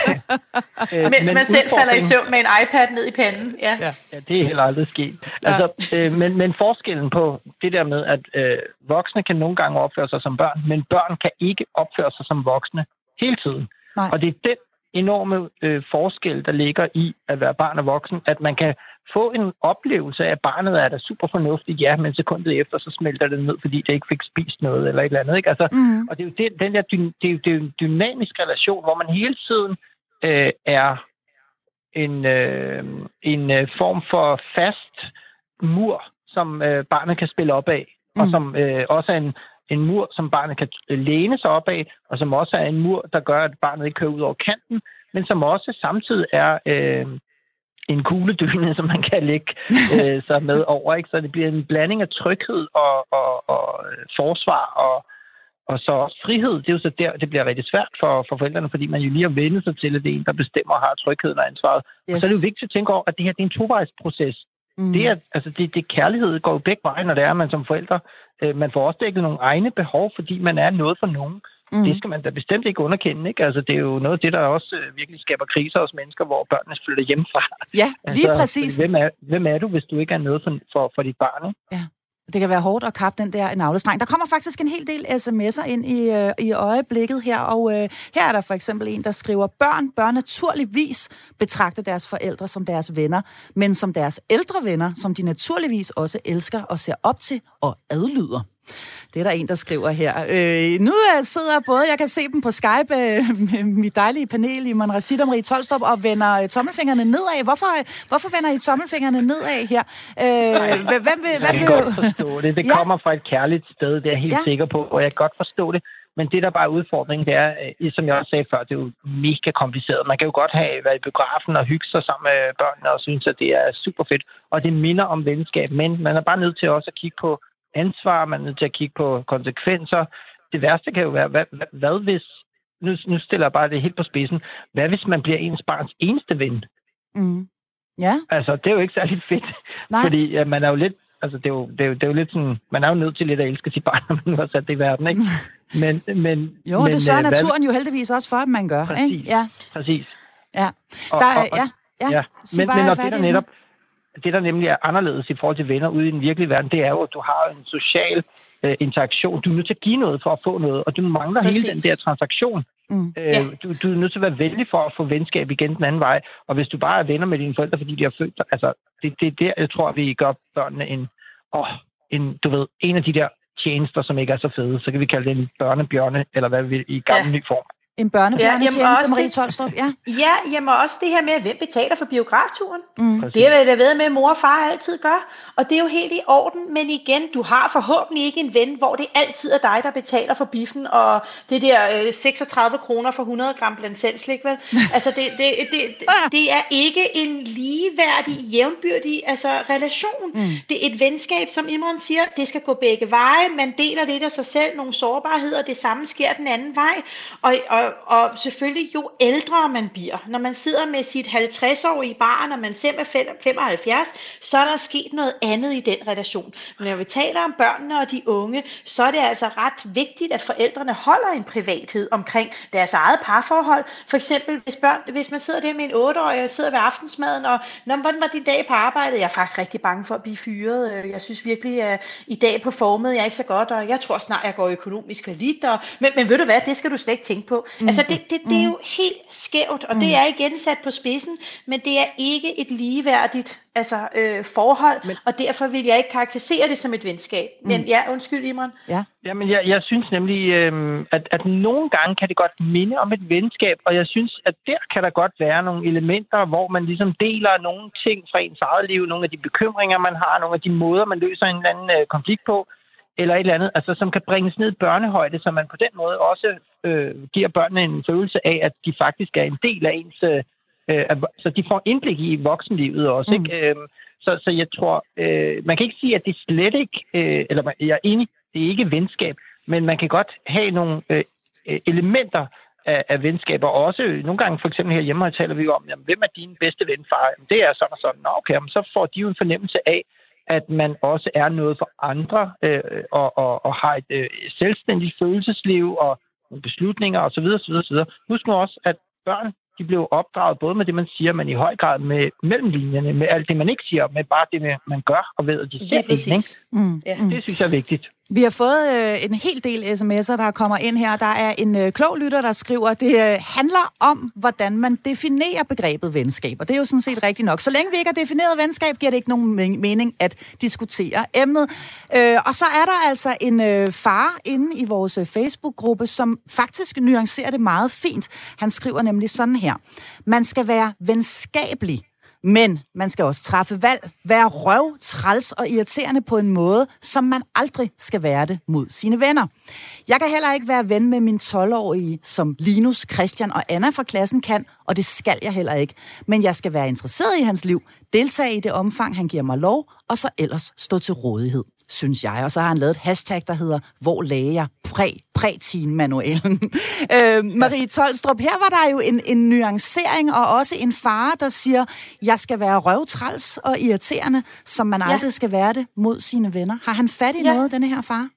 øh, Mens men man selv falder i søvn med en iPad ned i panden. Ja, ja, ja det er heller aldrig sket. Altså, øh, men, men forskellen på det der med, at øh, voksne kan nogle gange opføre sig som børn, men børn kan ikke opføre sig som voksne hele tiden. Nej. Og det er den enorme øh, forskel, der ligger i at være barn og voksen, at man kan få en oplevelse af, at barnet er da super fornuftigt, ja, men sekundet efter, så smelter det ned, fordi det ikke fik spist noget eller et eller andet. Ikke? Altså, mm. Og det er jo det, den der det er, det er en dynamisk relation, hvor man hele tiden øh, er en, øh, en øh, form for fast mur, som øh, barnet kan spille op af, mm. og som øh, også er en, en mur, som barnet kan læne sig op af, og som også er en mur, der gør, at barnet ikke kører ud over kanten, men som også samtidig er øh, en kugledyne, som man kan lægge øh, sig med over. Ikke? Så det bliver en blanding af tryghed og, og, og øh, forsvar og, og så også frihed. Det er jo så der, det bliver rigtig svært for, for forældrene, fordi man jo lige har vendt sig til, at det er en, der bestemmer og har trygheden og ansvaret. Yes. Og så er det jo vigtigt at tænke over, at det her det er en tovejsproces. Mm. Det, er, altså det, det kærlighed går jo begge veje, når det er, at man som forældre, øh, man får også dækket nogle egne behov, fordi man er noget for nogen. Mm. Det skal man da bestemt ikke underkende. Ikke? Altså, det er jo noget af det, der også øh, virkelig skaber kriser hos mennesker, hvor børnene flytter hjemmefra. Ja, lige altså, præcis. Hvem er, hvem er du, hvis du ikke er noget for, for, for dit barn? Ikke? Ja. Det kan være hårdt at kappe den der navlestreng. Der kommer faktisk en hel del sms'er ind i, øh, i øjeblikket her, og øh, her er der for eksempel en, der skriver, børn bør naturligvis betragte deres forældre som deres venner, men som deres ældre venner, som de naturligvis også elsker og ser op til og adlyder. Det er der en, der skriver her. Øh, nu sidder både, jeg kan se dem på Skype, øh, med mit dejlige panel i Rashid Marie Tolstrup, og vender øh, tommelfingrene nedad. Hvorfor, hvorfor vender I tommelfingrene nedad her? Øh, hvem vil, hvem vil... Jeg kan godt forstå det. Det ja. kommer fra et kærligt sted, det er jeg helt ja. sikker på, og jeg kan godt forstå det. Men det, der bare er udfordringen, det er, øh, som jeg også sagde før, det er jo mega kompliceret. Man kan jo godt have været i biografen og hygge sig sammen med børnene og synes, at det er super fedt. Og det minder om venskab, men man er bare nødt til også at kigge på ansvar, man er nødt til at kigge på konsekvenser. Det værste kan jo være, hvad, hvad, hvad hvis, nu, nu stiller jeg bare det helt på spidsen, hvad hvis man bliver ens barns eneste ven? Mm. Ja. Altså, det er jo ikke særlig fedt, Nej. fordi ja, man er jo lidt, altså det er, jo, det, er jo, det er jo lidt sådan, man er jo nødt til lidt at elske sit barn, når man har sat det i verden, ikke? Men, men, jo, men, det sørger øh, naturen hvad, jo heldigvis også for, at man gør, præcis, ikke? Ja. Præcis. Ja. Der, og, og, ja, ja. ja. Men, men når det der netop, det, der nemlig er anderledes i forhold til venner ude i den virkelige verden, det er jo, at du har en social øh, interaktion. Du er nødt til at give noget for at få noget, og du mangler Præcis. hele den der transaktion. Mm. Øh, ja. du, du er nødt til at være venlig for at få venskab igen den anden vej. Og hvis du bare er venner med dine forældre, fordi de har født dig, altså, det, det er der, jeg tror, vi gør børnene en, åh, en, du ved, en af de der tjenester, som ikke er så fede. Så kan vi kalde det en børnebjørne, eller hvad vi vil, i gammel ja. ny form. En børnebjørnetjeneste, ja, Marie Tolstrup, ja. Ja, jamen også det her med, hvem betaler for biografturen. Mm. Det er da ved med, at mor og far altid gør. Og det er jo helt i orden, men igen, du har forhåbentlig ikke en ven, hvor det altid er dig, der betaler for biffen, og det der øh, 36 kroner for 100 gram blandt selv slik, vel? Altså, det, det, det, det, det er ikke en ligeværdig, jævnbyrdig altså, relation. Mm. Det er et venskab, som Imran siger, det skal gå begge veje. Man deler lidt af sig selv, nogle sårbarheder, det samme sker den anden vej. Og, og og, selvfølgelig jo ældre man bliver, når man sidder med sit 50-årige barn, og man selv er 75, så er der sket noget andet i den relation. Men når vi taler om børnene og de unge, så er det altså ret vigtigt, at forældrene holder en privathed omkring deres eget parforhold. For eksempel, hvis, børn, hvis man sidder der med en 8-årig og sidder ved aftensmaden, og hvordan var din dag på arbejdet? Jeg er faktisk rigtig bange for at blive fyret. Øh, jeg synes virkelig, at i dag på formet, jeg er ikke så godt, og jeg tror snart, jeg går økonomisk lidt. Og, men, men ved du hvad, det skal du slet ikke tænke på. Mm. Altså det, det, det er jo mm. helt skævt, og mm. det er igen sat på spidsen, men det er ikke et ligeværdigt altså, øh, forhold, men, og derfor vil jeg ikke karakterisere det som et venskab. Mm. Men ja, undskyld Imran. Ja. Jamen jeg, jeg synes nemlig, øh, at, at nogle gange kan det godt minde om et venskab, og jeg synes, at der kan der godt være nogle elementer, hvor man ligesom deler nogle ting fra ens eget liv, nogle af de bekymringer, man har, nogle af de måder, man løser en eller anden øh, konflikt på, eller et eller andet, altså, som kan bringes ned i børnehøjde, så man på den måde også øh, giver børnene en følelse af, at de faktisk er en del af ens... Øh, så de får indblik i voksenlivet også. Mm. Ikke? Øh, så, så jeg tror, øh, man kan ikke sige, at det slet ikke, øh, eller jeg er enig, det er ikke venskab, men man kan godt have nogle øh, elementer af, af venskaber. Også nogle gange, for eksempel her hjemme, taler vi jo om, jamen, hvem er din bedste ven, far? Jamen, det er sådan og sådan. Nå, okay, jamen, så får de jo en fornemmelse af, at man også er noget for andre øh, og, og, og har et øh, selvstændigt følelsesliv og beslutninger osv. osv., osv. Husk nu også, at børn de blev opdraget både med det, man siger, men i høj grad med mellemlinjerne, med alt det, man ikke siger, med bare det, man gør og ved, at de ser det. Ikke? Mm. Det synes jeg er vigtigt. Vi har fået øh, en hel del sms'er, der kommer ind her. Der er en øh, klog lytter, der skriver, at det øh, handler om, hvordan man definerer begrebet venskab. Og det er jo sådan set rigtigt nok. Så længe vi ikke har defineret venskab, giver det ikke nogen mening at diskutere emnet. Øh, og så er der altså en øh, far inde i vores øh, Facebook-gruppe, som faktisk nuancerer det meget fint. Han skriver nemlig sådan her. Man skal være venskabelig men man skal også træffe valg, være røv, træls og irriterende på en måde, som man aldrig skal være det mod sine venner. Jeg kan heller ikke være ven med min 12-årige, som Linus, Christian og Anna fra klassen kan, og det skal jeg heller ikke. Men jeg skal være interesseret i hans liv, deltage i det omfang, han giver mig lov, og så ellers stå til rådighed synes jeg. Og så har han lavet et hashtag, der hedder, hvor jeg præ, prætin-manualen. øh, Marie Tolstrup, her var der jo en, en nuancering, og også en far, der siger, jeg skal være røvtræls og irriterende, som man ja. aldrig skal være det mod sine venner. Har han fat i ja. noget, denne her far?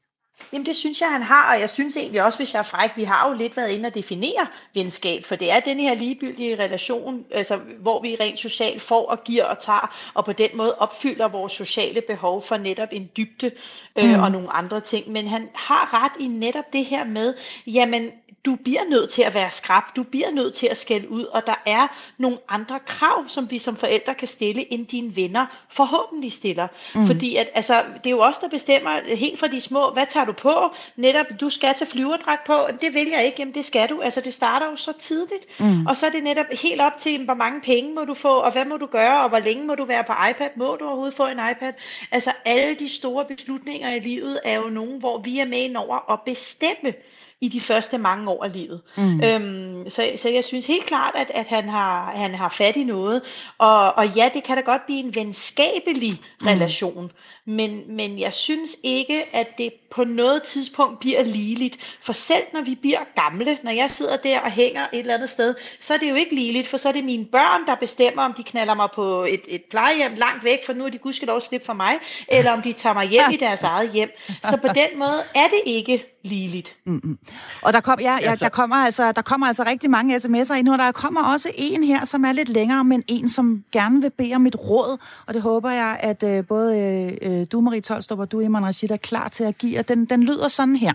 Jamen det synes jeg, han har, og jeg synes egentlig også, hvis jeg er fræk, vi har jo lidt været inde og definere venskab, for det er den her ligegyldige relation, altså, hvor vi rent socialt får og giver og tager, og på den måde opfylder vores sociale behov for netop en dybde øh, mm. og nogle andre ting. Men han har ret i netop det her med, jamen du bliver nødt til at være skrab, du bliver nødt til at skælde ud, og der er nogle andre krav, som vi som forældre kan stille, end dine venner forhåbentlig stiller. Mm. Fordi at, altså, det er jo os, der bestemmer helt fra de små, hvad tager du på? Netop, du skal tage flyverdragt på, det vil jeg ikke, jamen det skal du. Altså det starter jo så tidligt, mm. og så er det netop helt op til, hvor mange penge må du få, og hvad må du gøre, og hvor længe må du være på iPad, må du overhovedet få en iPad? Altså alle de store beslutninger i livet er jo nogen, hvor vi er med over at bestemme, i de første mange år af livet. Mm. Øhm, så, så jeg synes helt klart, at, at han, har, han har fat i noget. Og, og ja, det kan da godt blive en venskabelig mm. relation. Men, men jeg synes ikke, at det på noget tidspunkt bliver ligeligt. For selv når vi bliver gamle, når jeg sidder der og hænger et eller andet sted, så er det jo ikke ligeligt, for så er det mine børn, der bestemmer, om de knaller mig på et, et plejehjem langt væk, for nu er de gudskelov slippe for mig, eller om de tager mig hjem i deres eget hjem. Så på den måde er det ikke ligeligt. Mm-hmm. Og der, kom, ja, ja, der, kommer altså, der kommer altså rigtig mange sms'er ind nu, og der kommer også en her, som er lidt længere, men en, som gerne vil bede om et råd, og det håber jeg, at øh, både øh, du, Marie Tolstrup, og du, Iman Rashid, er klar til at give, og den, den lyder sådan her.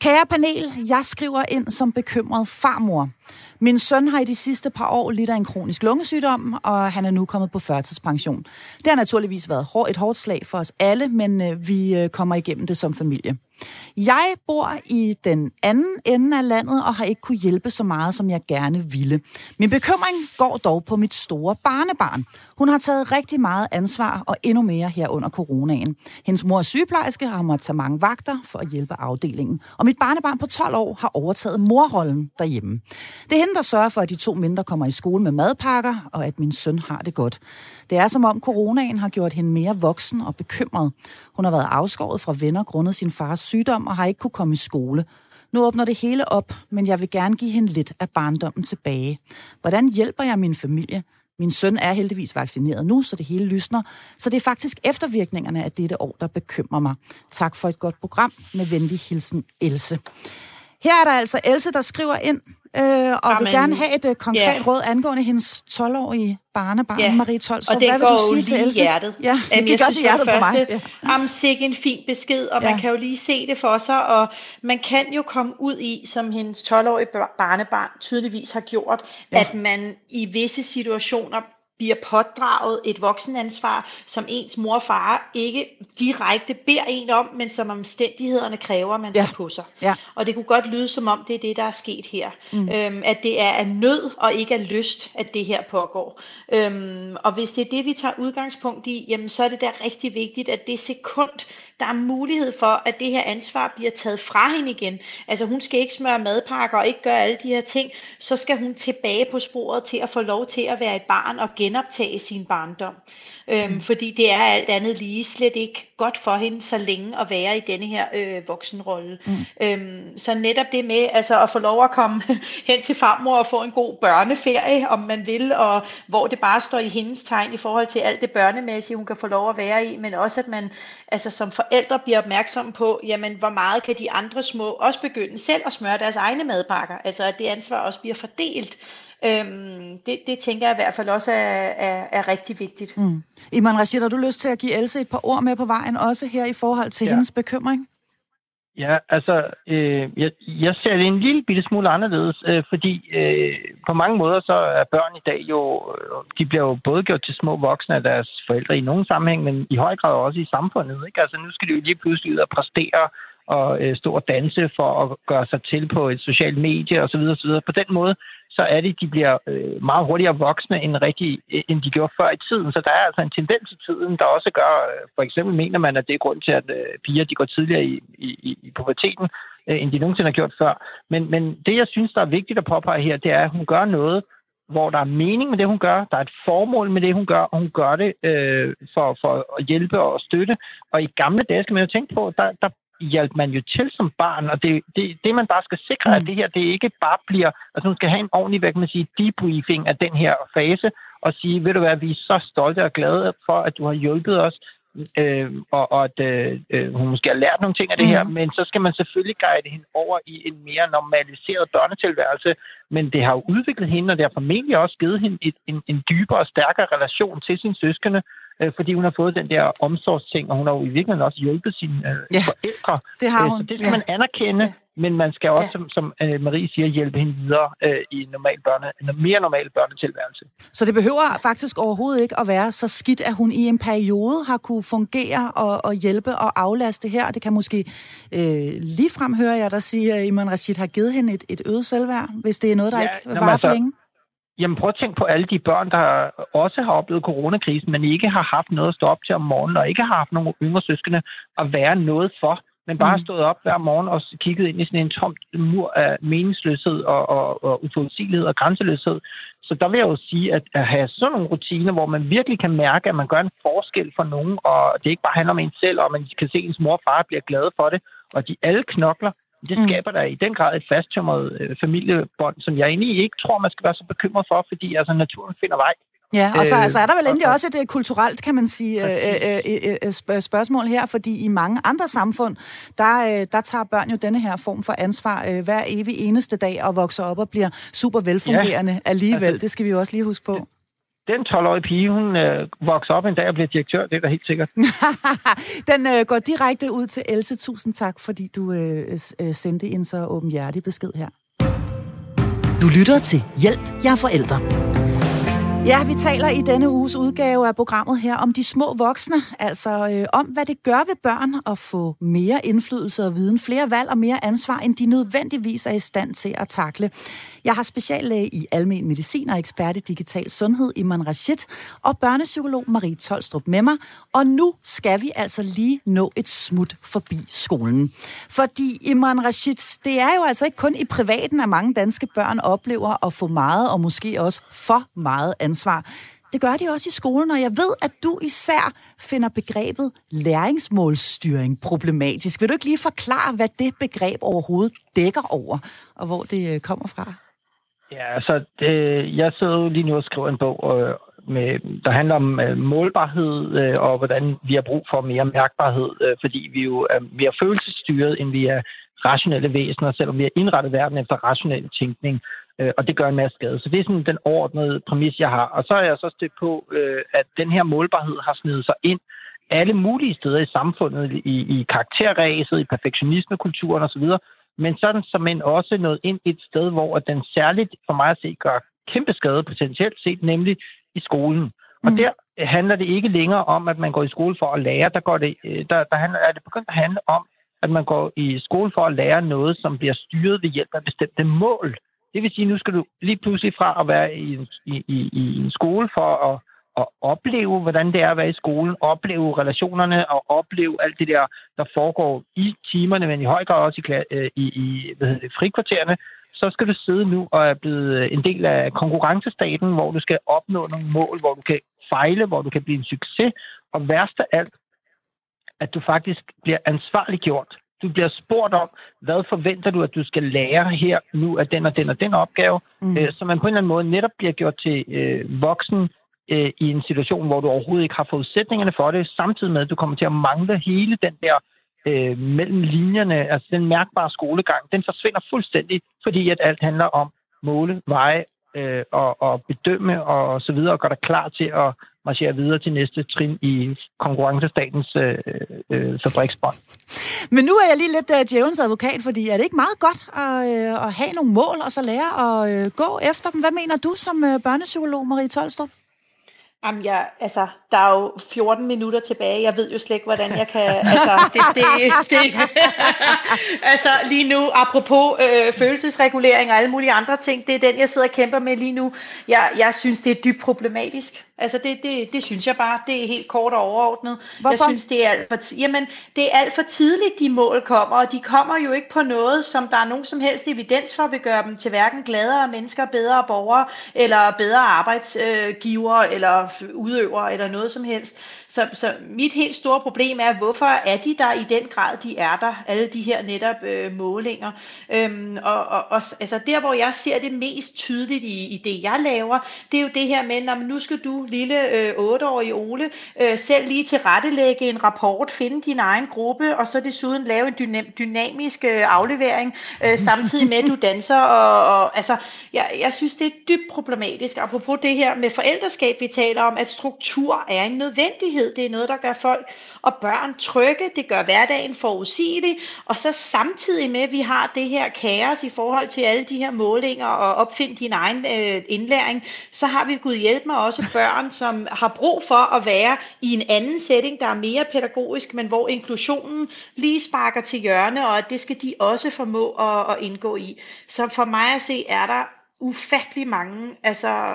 Kære panel, jeg skriver ind som bekymret farmor. Min søn har i de sidste par år lidt af en kronisk lungesygdom, og han er nu kommet på førtidspension. Det har naturligvis været et hårdt slag for os alle, men øh, vi øh, kommer igennem det som familie. Jeg bor i den anden ende af landet og har ikke kunne hjælpe så meget, som jeg gerne ville. Min bekymring går dog på mit store barnebarn. Hun har taget rigtig meget ansvar og endnu mere her under coronaen. Hendes mor er sygeplejerske og har måttet tage mange vagter for at hjælpe afdelingen. Og mit barnebarn på 12 år har overtaget morrollen derhjemme. Det er der sørger for, at de to mindre kommer i skole med madpakker, og at min søn har det godt. Det er som om coronaen har gjort hende mere voksen og bekymret. Hun har været afskåret fra venner grundet sin fars sygdom og har ikke kunne komme i skole. Nu åbner det hele op, men jeg vil gerne give hende lidt af barndommen tilbage. Hvordan hjælper jeg min familie? Min søn er heldigvis vaccineret nu, så det hele lysner. Så det er faktisk eftervirkningerne af dette år, der bekymrer mig. Tak for et godt program. Med venlig hilsen, Else. Her er der altså Else, der skriver ind øh, og Amen. vil gerne have et uh, konkret yeah. råd angående hendes 12-årige barnebarn, yeah. Marie Tolstrup. Og det Hvad vil du sige til Else? hjertet. Ja, det gik også i hjertet på mig. Ja. Jamen, sikke en fin besked, og ja. man kan jo lige se det for sig, og man kan jo komme ud i, som hendes 12-årige barnebarn tydeligvis har gjort, ja. at man i visse situationer bliver pådraget et voksenansvar, som ens mor og far ikke direkte beder en om, men som omstændighederne kræver, man ja. tager på sig. Ja. Og det kunne godt lyde som om, det er det, der er sket her. Mm. Øhm, at det er af nød og ikke af lyst, at det her pågår. Øhm, og hvis det er det, vi tager udgangspunkt i, jamen så er det da rigtig vigtigt, at det sekund, der er mulighed for, at det her ansvar bliver taget fra hende igen. Altså hun skal ikke smøre madpakker og ikke gøre alle de her ting. Så skal hun tilbage på sporet til at få lov til at være et barn og genoptage sin barndom. Øhm, mm. Fordi det er alt andet lige slet ikke godt for hende så længe at være i denne her øh, voksenrolle. Mm. Øhm, så netop det med altså at få lov at komme hen til farmor og få en god børneferie, om man vil, og hvor det bare står i hendes tegn i forhold til alt det børnemæssige, hun kan få lov at være i, men også at man altså som forældre bliver opmærksom på, jamen hvor meget kan de andre små også begynde selv at smøre deres egne madpakker, altså at det ansvar også bliver fordelt. Øhm, det, det tænker jeg i hvert fald også er, er, er rigtig vigtigt. Mm. Iman Rashid, har du lyst til at give Else et par ord med på vejen, også her i forhold til ja. hendes bekymring? Ja, altså, øh, jeg, jeg ser det en lille bitte smule anderledes, øh, fordi øh, på mange måder så er børn i dag jo, øh, de bliver jo både gjort til små voksne af deres forældre i nogen sammenhæng, men i høj grad også i samfundet. Ikke? Altså, nu skal de jo lige pludselig ud og præstere og øh, stå og danse for at gøre sig til på et socialt medie osv. osv. På den måde, så er det, de bliver øh, meget hurtigere voksne end, rigtig, øh, end de gjorde før i tiden. Så der er altså en tendens i tiden, der også gør, øh, for eksempel mener man, at det er grund til, at øh, piger de går tidligere i, i, i puberteten, øh, end de nogensinde har gjort før. Men, men det, jeg synes, der er vigtigt at påpege her, det er, at hun gør noget, hvor der er mening med det, hun gør, der er et formål med det, hun gør, og hun gør det øh, for, for at hjælpe og støtte. Og i gamle dage skal man jo tænke på, der, der hjalp man jo til som barn, og det, det, det man bare skal sikre, mm. at det her, det ikke bare bliver, altså man skal have en ordentlig, hvad kan man sige, debriefing af den her fase, og sige, ved du hvad, vi er så stolte og glade for, at du har hjulpet os, øh, og, og at øh, øh hun måske har lært nogle ting af det her, mm. men så skal man selvfølgelig guide hende over i en mere normaliseret børnetilværelse, men det har jo udviklet hende, og det har formentlig også givet hende et, en, en dybere og stærkere relation til sine søskende, øh, fordi hun har fået den der omsorgsting, og hun har jo i virkeligheden også hjulpet sine øh, ja, forældre. Det har øh, hun. Så det skal ja. man anerkende, men man skal også, ja. som, som øh, Marie siger, hjælpe hende videre øh, i en, normal børne, en mere normal børnetilværelse. Så det behøver faktisk overhovedet ikke at være så skidt, at hun i en periode har kunne fungere og, og hjælpe og aflaste her. Det kan måske øh, ligefrem høre jeg der sige, at Iman Rashid har givet hende et, et øget selvværd, hvis det er noget, der ja, ikke var altså, for længe. Jamen prøv at tænke på alle de børn, der også har oplevet coronakrisen, men ikke har haft noget at stå op til om morgenen, og ikke har haft nogen yngre søskende at være noget for, men bare mm. stået op hver morgen og kigget ind i sådan en tom mur af meningsløshed og, og, og uforudsigelighed og grænseløshed. Så der vil jeg jo sige, at at have sådan nogle rutiner, hvor man virkelig kan mærke, at man gør en forskel for nogen, og det ikke bare handler om en selv, og man kan se, at ens mor og far bliver glade for det, og de alle knokler, det mm. skaber der i den grad et fasttømret øh, familiebånd, som jeg egentlig ikke tror, man skal være så bekymret for, fordi altså, naturen finder vej. Ja, og så øh, altså, er der vel endelig også et uh, kulturelt, kan man sige, uh, spørgsmål her, fordi i mange andre samfund, der, der tager børn jo denne her form for ansvar hver evig eneste dag og vokser op og bliver super velfungerende ja, alligevel. Altså, det skal vi jo også lige huske på den 12-årige pige, hun øh, vokser op en dag og bliver direktør, det er da helt sikkert. den øh, går direkte ud til Else. Tusind tak, fordi du øh, øh, sendte en så åbenhjertig besked her. Du lytter til Hjælp, jeg er forældre. Ja, vi taler i denne uges udgave af programmet her om de små voksne, altså øh, om hvad det gør ved børn at få mere indflydelse og viden, flere valg og mere ansvar, end de nødvendigvis er i stand til at takle. Jeg har speciallæge i almen medicin og ekspert i digital sundhed, Iman Rashid, og børnepsykolog Marie Tolstrup med mig. Og nu skal vi altså lige nå et smut forbi skolen. Fordi Iman Rashid, det er jo altså ikke kun i privaten, at mange danske børn oplever at få meget og måske også for meget ansvar. Det gør de også i skolen, og jeg ved, at du især finder begrebet læringsmålstyring problematisk. Vil du ikke lige forklare, hvad det begreb overhovedet dækker over, og hvor det øh, kommer fra? Ja, altså, det, jeg sidder jo lige nu og skriver en bog, øh, med, der handler om øh, målbarhed øh, og hvordan vi har brug for mere mærkbarhed, øh, fordi vi jo er mere følelsesstyret, end vi er rationelle væsener, selvom vi har indrettet verden efter rationel tænkning, øh, og det gør en masse skade. Så det er sådan den overordnede præmis, jeg har. Og så er jeg så stødt på, øh, at den her målbarhed har snedet sig ind alle mulige steder i samfundet, i, i karakterræset, i perfektionismekulturen osv., men sådan som en også nået ind et sted, hvor den særligt for mig at se gør kæmpe skade potentielt set, nemlig i skolen. Og mm. der handler det ikke længere om, at man går i skole for at lære. Der, går det, øh, der, der handler, er det begyndt at handle om, at man går i skole for at lære noget, som bliver styret ved hjælp af bestemte mål. Det vil sige, nu skal du lige pludselig fra at være i en, i, i, i en skole for at, at opleve, hvordan det er at være i skolen, opleve relationerne og opleve alt det der, der foregår i timerne, men i høj grad også i, øh, i, i hvad hedder det, frikvartererne, så skal du sidde nu og er blevet en del af konkurrencestaten, hvor du skal opnå nogle mål, hvor du kan fejle, hvor du kan blive en succes, og værst af alt, at du faktisk bliver ansvarliggjort. Du bliver spurgt om, hvad forventer du, at du skal lære her nu af den og den og den opgave, mm. øh, så man på en eller anden måde netop bliver gjort til øh, voksen øh, i en situation, hvor du overhovedet ikke har forudsætningerne for det, samtidig med, at du kommer til at mangle hele den der øh, mellem linjerne, altså den mærkbare skolegang, den forsvinder fuldstændig, fordi at alt handler om måle, veje øh, og, og bedømme og så videre, og gøre dig klar til at marchere videre til næste trin i konkurrencestatens øh, øh, fabriksbånd. Men nu er jeg lige lidt uh, djævelens advokat, fordi er det ikke meget godt at, øh, at have nogle mål og så lære at øh, gå efter dem? Hvad mener du som øh, børnepsykolog, Marie Tolstrup? Jamen, jeg, altså, der er jo 14 minutter tilbage. Jeg ved jo slet ikke, hvordan jeg kan... Altså, det, det, det, altså lige nu, apropos øh, følelsesregulering og alle mulige andre ting, det er den, jeg sidder og kæmper med lige nu. Jeg, jeg synes, det er dybt problematisk. Altså det, det, det synes jeg bare, det er helt kort og overordnet. Hvorfor? Jeg synes, det er alt for, jamen, det er alt for tidligt, de mål kommer, og de kommer jo ikke på noget, som der er nogen som helst evidens for, vil gøre dem til hverken gladere mennesker, bedre borgere, eller bedre arbejdsgiver, eller udøvere, eller noget som helst. Så, så mit helt store problem er, hvorfor er de der i den grad, de er der, alle de her netop øh, målinger. Øhm, og, og, og altså der, hvor jeg ser det mest tydeligt i, i det, jeg laver, det er jo det her med, når nu skal du, lille øh, 8-årige Ole, øh, selv lige tilrettelægge en rapport, finde din egen gruppe, og så desuden lave en dynam, dynamisk øh, aflevering, øh, samtidig med, at du danser. Og, og, altså, jeg, jeg synes, det er dybt problematisk, apropos det her med forældreskab, vi taler om, at struktur er en nødvendighed. Det er noget, der gør folk og børn trygge. Det gør hverdagen forudsigelig. Og så samtidig med, at vi har det her kaos i forhold til alle de her målinger og opfinde din egen øh, indlæring, så har vi Gud hjælp med også børn, som har brug for at være i en anden setting, der er mere pædagogisk, men hvor inklusionen lige sparker til hjørne, og det skal de også formå at, at indgå i. Så for mig at se, er der ufattelig mange altså,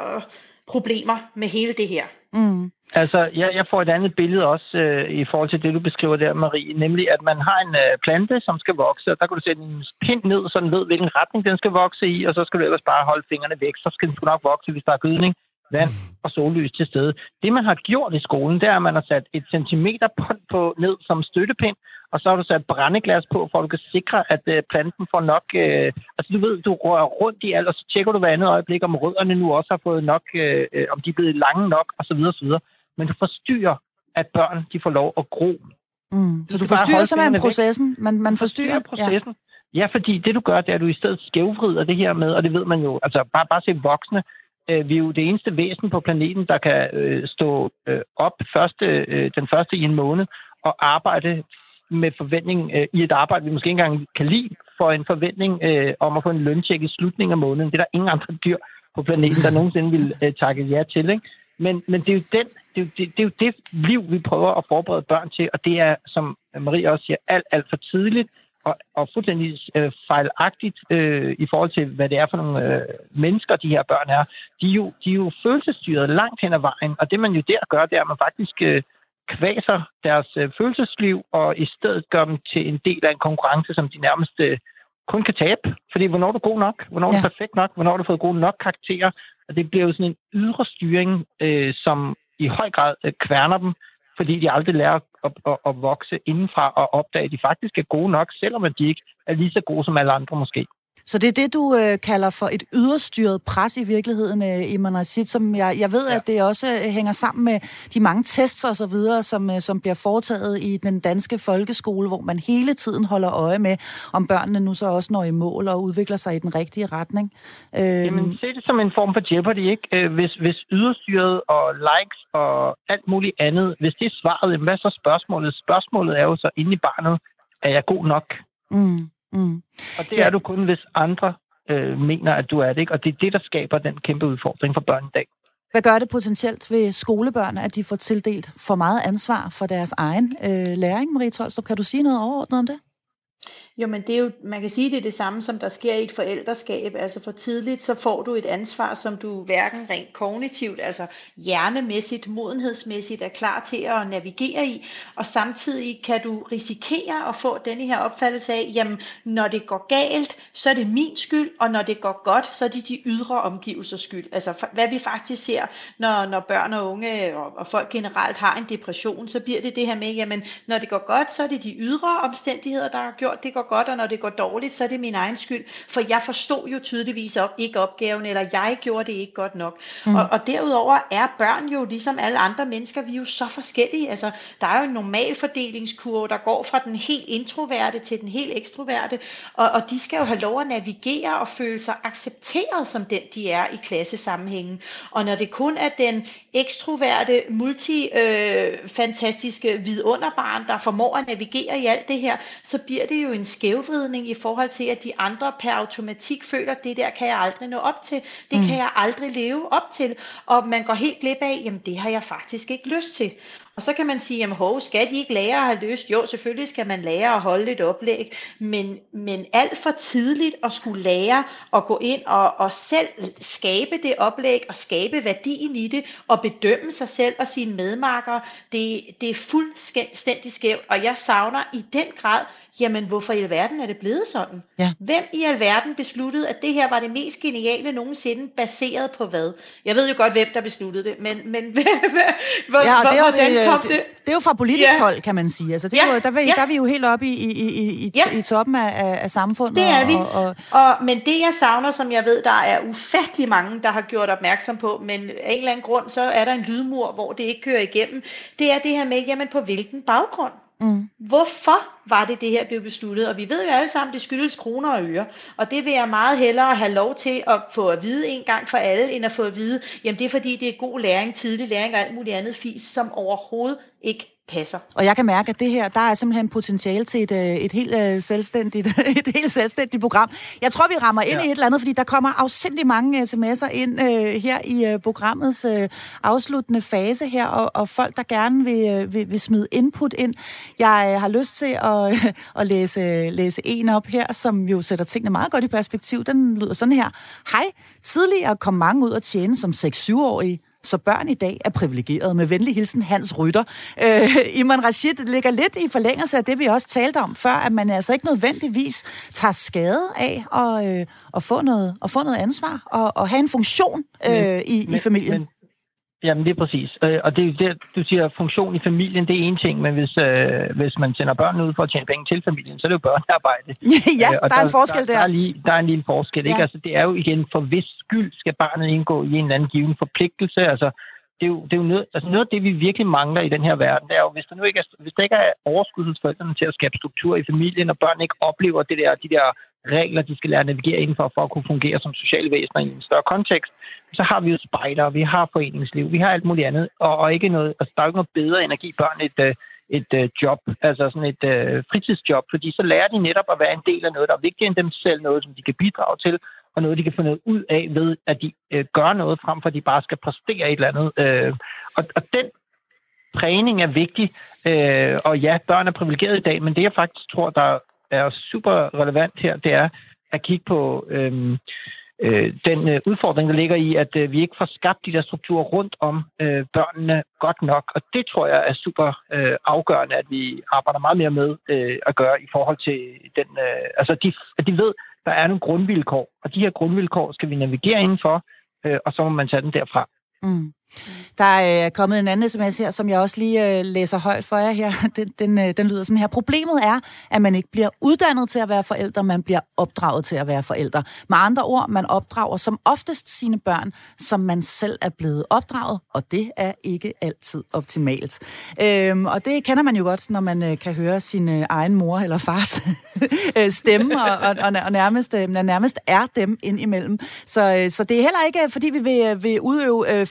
problemer med hele det her. Mm. Altså, jeg, jeg får et andet billede også øh, i forhold til det, du beskriver der, Marie, nemlig at man har en øh, plante, som skal vokse, og der kan du sætte en pind ned, så den ved, hvilken retning den skal vokse i, og så skal du ellers bare holde fingrene væk, så skal den sgu nok vokse, hvis der er gødning vand og sollys til stede. Det, man har gjort i skolen, det er, at man har sat et centimeter på, ned som støttepind, og så har du sat brændeglas på, for at du kan sikre, at øh, planten får nok... Øh, altså, du ved, du rører rundt i alt, og så tjekker du hver andet øjeblik, om rødderne nu også har fået nok, øh, øh om de er blevet lange nok, osv. osv men du forstyrrer, at børn de får lov at gro. Mm. Så du, du forstyrrer simpelthen processen? Man, man forstyrrer, forstyrrer processen. Ja. ja, fordi det du gør, det er, at du i stedet skævvrider det her med, og det ved man jo, altså bare, bare se voksne, øh, vi er jo det eneste væsen på planeten, der kan øh, stå øh, op første, øh, den første i en måned og arbejde med forventning øh, i et arbejde, vi måske ikke engang kan lide, for en forventning øh, om at få en løntjek i slutningen af måneden. Det er der ingen andre dyr, på planeten, der nogensinde ville øh, takke ja til. Ikke? Men, men det, er jo den, det, er jo, det, det er jo det liv, vi prøver at forberede børn til, og det er, som Marie også siger, alt, alt for tidligt og, og fuldstændig øh, fejlagtigt øh, i forhold til, hvad det er for nogle øh, mennesker, de her børn er. De er, jo, de er jo følelsesstyret langt hen ad vejen, og det man jo der gør, det er, at man faktisk øh, kvaser deres øh, følelsesliv, og i stedet gør dem til en del af en konkurrence, som de nærmest øh, kun kan tabe. Fordi hvornår er du god nok? Hvornår er du ja. perfekt nok? Hvornår har du fået gode nok karakterer? Og det bliver jo sådan en ydre styring, øh, som i høj grad øh, kværner dem, fordi de aldrig lærer at, at, at vokse indenfra og opdage, at de faktisk er gode nok, selvom de ikke er lige så gode som alle andre måske. Så det er det, du øh, kalder for et yderstyret pres i virkeligheden, øh, Iman Rashid, som jeg, jeg ved, ja. at det også øh, hænger sammen med de mange tests og så videre, som, øh, som bliver foretaget i den danske folkeskole, hvor man hele tiden holder øje med, om børnene nu så også når i mål og udvikler sig i den rigtige retning. Øh, Jamen, se det som en form for jeopardy, ikke? Øh, hvis, hvis yderstyret og likes og alt muligt andet, hvis det er svaret, hvad så spørgsmålet? Spørgsmålet er jo så inde i barnet, er jeg god nok? Mm. Mm. Og det ja. er du kun, hvis andre øh, mener, at du er det. Ikke? Og det er det, der skaber den kæmpe udfordring for børn i dag. Hvad gør det potentielt ved skolebørn, at de får tildelt for meget ansvar for deres egen øh, læring, Marie Tolstrup? Kan du sige noget overordnet om det? Jo, men det er jo, man kan sige, det er det samme, som der sker i et forældreskab. Altså for tidligt, så får du et ansvar, som du hverken rent kognitivt, altså hjernemæssigt, modenhedsmæssigt er klar til at navigere i. Og samtidig kan du risikere at få denne her opfattelse af, jamen, når det går galt, så er det min skyld, og når det går godt, så er det de ydre omgivelsers skyld. Altså hvad vi faktisk ser, når, når børn og unge og, og folk generelt har en depression, så bliver det det her med, jamen, når det går godt, så er det de ydre omstændigheder, der har gjort det går godt, og når det går dårligt, så er det min egen skyld, for jeg forstod jo tydeligvis op, ikke opgaven, eller jeg gjorde det ikke godt nok. Mm. Og, og derudover er børn jo ligesom alle andre mennesker, vi er jo så forskellige. Altså, der er jo en normal fordelingskurve, der går fra den helt introverte til den helt ekstroverte, og, og de skal jo have lov at navigere og føle sig accepteret som den, de er i klassesammenhængen. Og når det kun er den ekstroverte, multi-fantastiske øh, vidunderbarn, der formår at navigere i alt det her, så bliver det jo en skævvridning i forhold til, at de andre per automatik føler, det der kan jeg aldrig nå op til. Det mm. kan jeg aldrig leve op til. Og man går helt glip af, jamen det har jeg faktisk ikke lyst til. Og så kan man sige, jamen hov, skal de ikke lære at have lyst? Jo, selvfølgelig skal man lære at holde et oplæg, men, men alt for tidligt at skulle lære at gå ind og, og selv skabe det oplæg og skabe værdien i det og bedømme sig selv og sine medmarkere, det, det er fuldstændig skævt, og jeg savner i den grad jamen hvorfor i alverden er det blevet sådan? Ja. Hvem i alverden besluttede, at det her var det mest geniale nogensinde, baseret på hvad? Jeg ved jo godt, hvem der besluttede det, men, men hvor, ja, det hvordan det, kom det? Det, det er jo fra politisk ja. hold, kan man sige. Altså, det er ja. jo, der, ja. der er vi jo helt oppe i, i, i, i, ja. i toppen af, af samfundet. Det er vi. Og, og, og, men det jeg savner, som jeg ved, der er ufattelig mange, der har gjort opmærksom på, men af en eller anden grund, så er der en lydmur, hvor det ikke kører igennem, det er det her med, jamen på hvilken baggrund? Mm. Hvorfor var det det her blev besluttet? Og vi ved jo alle sammen, det skyldes kroner og øre. Og det vil jeg meget hellere have lov til at få at vide en gang for alle, end at få at vide, jamen det er fordi, det er god læring, tidlig læring og alt muligt andet fis, som overhovedet ikke passer. Og jeg kan mærke, at det her, der er simpelthen potentiale til et, øh, et, helt, uh, selvstændigt, et helt selvstændigt program. Jeg tror, vi rammer ind ja. i et eller andet, fordi der kommer afsindig mange sms'er ind uh, her i uh, programmets uh, afsluttende fase her, og, og folk, der gerne vil, uh, vil, vil smide input ind. Jeg uh, har lyst til at, uh, at læse, læse en op her, som jo sætter tingene meget godt i perspektiv. Den lyder sådan her. Hej, tidligere kom mange ud og tjene som 6-7-årige så børn i dag er privilegerede. Med venlig hilsen, Hans Rytter. Øh, Iman Rashid ligger lidt i forlængelse af det, vi også talte om før, at man altså ikke nødvendigvis tager skade af at, øh, at, få, noget, at få noget ansvar og, og have en funktion øh, men, i, men, i familien. Men, Jamen, det er præcis. Øh, og det er det, du siger, funktion i familien, det er en ting, men hvis, øh, hvis man sender børn ud for at tjene penge til familien, så er det jo børnearbejde. ja, øh, og der, der er en forskel der. Der, der, er, lige, der er en lille forskel, ja. ikke? Altså, det er jo igen, for hvis skyld skal barnet indgå i en eller anden given forpligtelse. Altså, det er jo, det er jo noget, altså noget af det, vi virkelig mangler i den her verden, det er jo, hvis der nu ikke er, hvis der ikke er overskud hos forældrene til at skabe struktur i familien, og børn ikke oplever det der, de der regler, de skal lære at navigere indenfor, for at kunne fungere som sociale væsener i en større kontekst, så har vi jo spejder, vi har foreningsliv, vi har alt muligt andet, og, og ikke noget, altså, der er jo ikke noget bedre energi børn et, øh, et øh, job, altså sådan et uh, fritidsjob, fordi så lærer de netop at være en del af noget, der er vigtigere end dem selv, noget, som de kan bidrage til, og noget, de kan få noget ud af ved, at de øh, gør noget, frem for at de bare skal præstere et eller andet. Øh, og, og den træning er vigtig, øh, og ja, børn er privilegeret i dag, men det jeg faktisk tror, der er super relevant her, det er at kigge på øh, øh, den øh, udfordring, der ligger i, at øh, vi ikke får skabt de der strukturer rundt om øh, børnene godt nok. Og det tror jeg er super øh, afgørende, at vi arbejder meget mere med øh, at gøre i forhold til den... Øh, altså, de, at de ved, der er nogle grundvilkår, og de her grundvilkår skal vi navigere indenfor, øh, og så må man tage den derfra. Mm. Der øh, er kommet en anden sms her, som jeg også lige øh, læser højt for jer her. Den, den, øh, den lyder sådan her. Problemet er, at man ikke bliver uddannet til at være forældre, man bliver opdraget til at være forældre. Med andre ord, man opdrager som oftest sine børn, som man selv er blevet opdraget, og det er ikke altid optimalt. Øhm, og det kender man jo godt, når man kan høre sin egen mor eller fars stemme, og, og, og nærmest, nærmest er dem indimellem. Så, så det er heller ikke, fordi vi vil, vil udøve øh,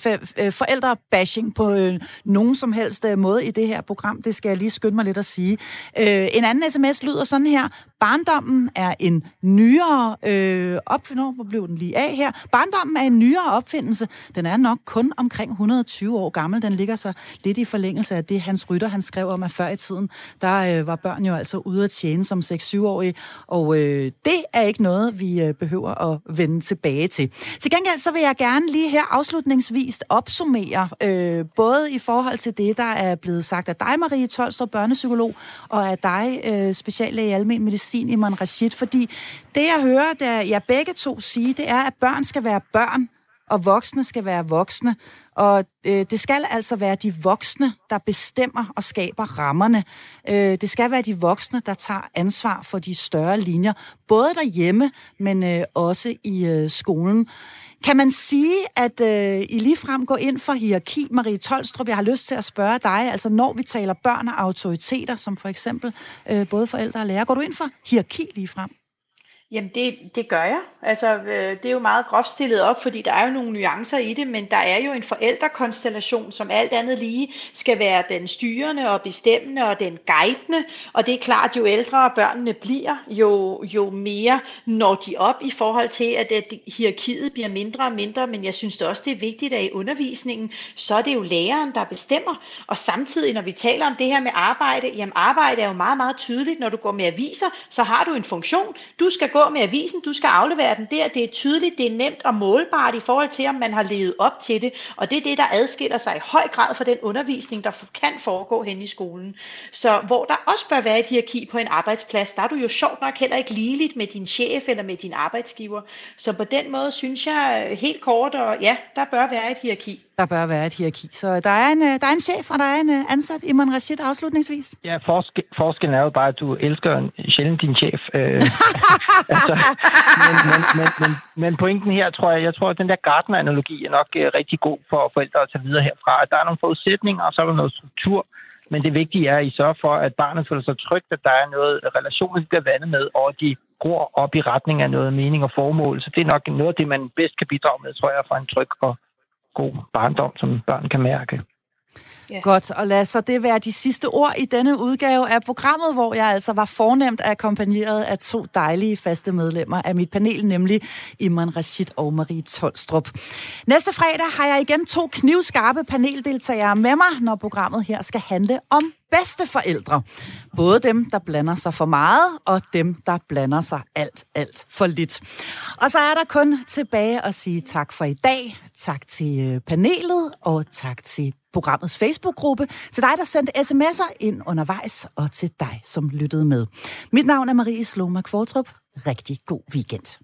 bashing på øh, nogen som helst øh, måde i det her program. Det skal jeg lige skynde mig lidt at sige. Øh, en anden sms lyder sådan her. Barndommen er en nyere øh, opfindelse. Hvor blev den lige af her? Barndommen er en nyere opfindelse. Den er nok kun omkring 120 år gammel. Den ligger så lidt i forlængelse af det, Hans Rytter han skrev om, at før i tiden, der øh, var børn jo altså ude at tjene som 6-7-årige. Og øh, det er ikke noget, vi øh, behøver at vende tilbage til. Til gengæld så vil jeg gerne lige her afslutningsvis opsummere, øh, både i forhold til det, der er blevet sagt af dig, Marie Tolstrup, børnepsykolog, og af dig, øh, speciallæge i almen medicin, Iman Rashid, fordi det, jeg hører, der jeg begge to sige, det er, at børn skal være børn, og voksne skal være voksne. Og øh, det skal altså være de voksne, der bestemmer og skaber rammerne. Øh, det skal være de voksne, der tager ansvar for de større linjer, både derhjemme, men øh, også i øh, skolen. Kan man sige, at øh, I ligefrem går ind for hierarki, Marie Tolstrup? Jeg har lyst til at spørge dig, altså når vi taler børn og autoriteter, som for eksempel øh, både forældre og lærer, går du ind for hierarki ligefrem? Jamen det, det gør jeg. Altså øh, det er jo meget groft stillet op, fordi der er jo nogle nuancer i det, men der er jo en forældrekonstellation, som alt andet lige skal være den styrende og bestemmende og den guidende. Og det er klart, jo ældre børnene bliver, jo, jo mere når de op i forhold til, at, at hierarkiet bliver mindre og mindre. Men jeg synes det også, det er vigtigt, at i undervisningen, så er det jo læreren, der bestemmer. Og samtidig, når vi taler om det her med arbejde, jamen arbejde er jo meget, meget tydeligt. Når du går med aviser, så har du en funktion. Du skal gå gå med avisen, du skal aflevere den der. Det er tydeligt, det er nemt og målbart i forhold til, om man har levet op til det. Og det er det, der adskiller sig i høj grad fra den undervisning, der kan foregå hen i skolen. Så hvor der også bør være et hierarki på en arbejdsplads, der er du jo sjovt nok heller ikke ligeligt med din chef eller med din arbejdsgiver. Så på den måde synes jeg øh, helt kort, og ja, der bør være et hierarki. Der bør være et hierarki. Så der er en, der er en chef, og der er en øh, ansat, Iman Rashid, afslutningsvis. Ja, forske, forskellen er jo bare, at du elsker sjældent din chef. Øh, altså, men, men, men, men, men pointen her, tror jeg, jeg tror, at den der Gardner-analogi er nok uh, rigtig god for forældre at tage videre herfra. At der er nogle forudsætninger, og så er der noget struktur. Men det vigtige er, at I sørger for, at barnet føler sig trygt, at der er noget relation, de bliver vandet med, og de gror op i retning af noget mening og formål. Så det er nok noget af det, man bedst kan bidrage med, tror jeg, for en tryg og god barndom, som børn kan mærke. Ja. Godt, og lad så det være de sidste ord i denne udgave af programmet, hvor jeg altså var fornemt akkompagneret af to dejlige faste medlemmer af mit panel, nemlig Iman Rashid og Marie Tolstrup. Næste fredag har jeg igen to knivskarpe paneldeltagere med mig, når programmet her skal handle om bedste forældre. Både dem, der blander sig for meget, og dem, der blander sig alt, alt for lidt. Og så er der kun tilbage at sige tak for i dag. Tak til øh, panelet, og tak til programmets Facebook-gruppe, til dig, der sendte sms'er ind undervejs, og til dig, som lyttede med. Mit navn er Marie Sloma Kvartrup. Rigtig god weekend.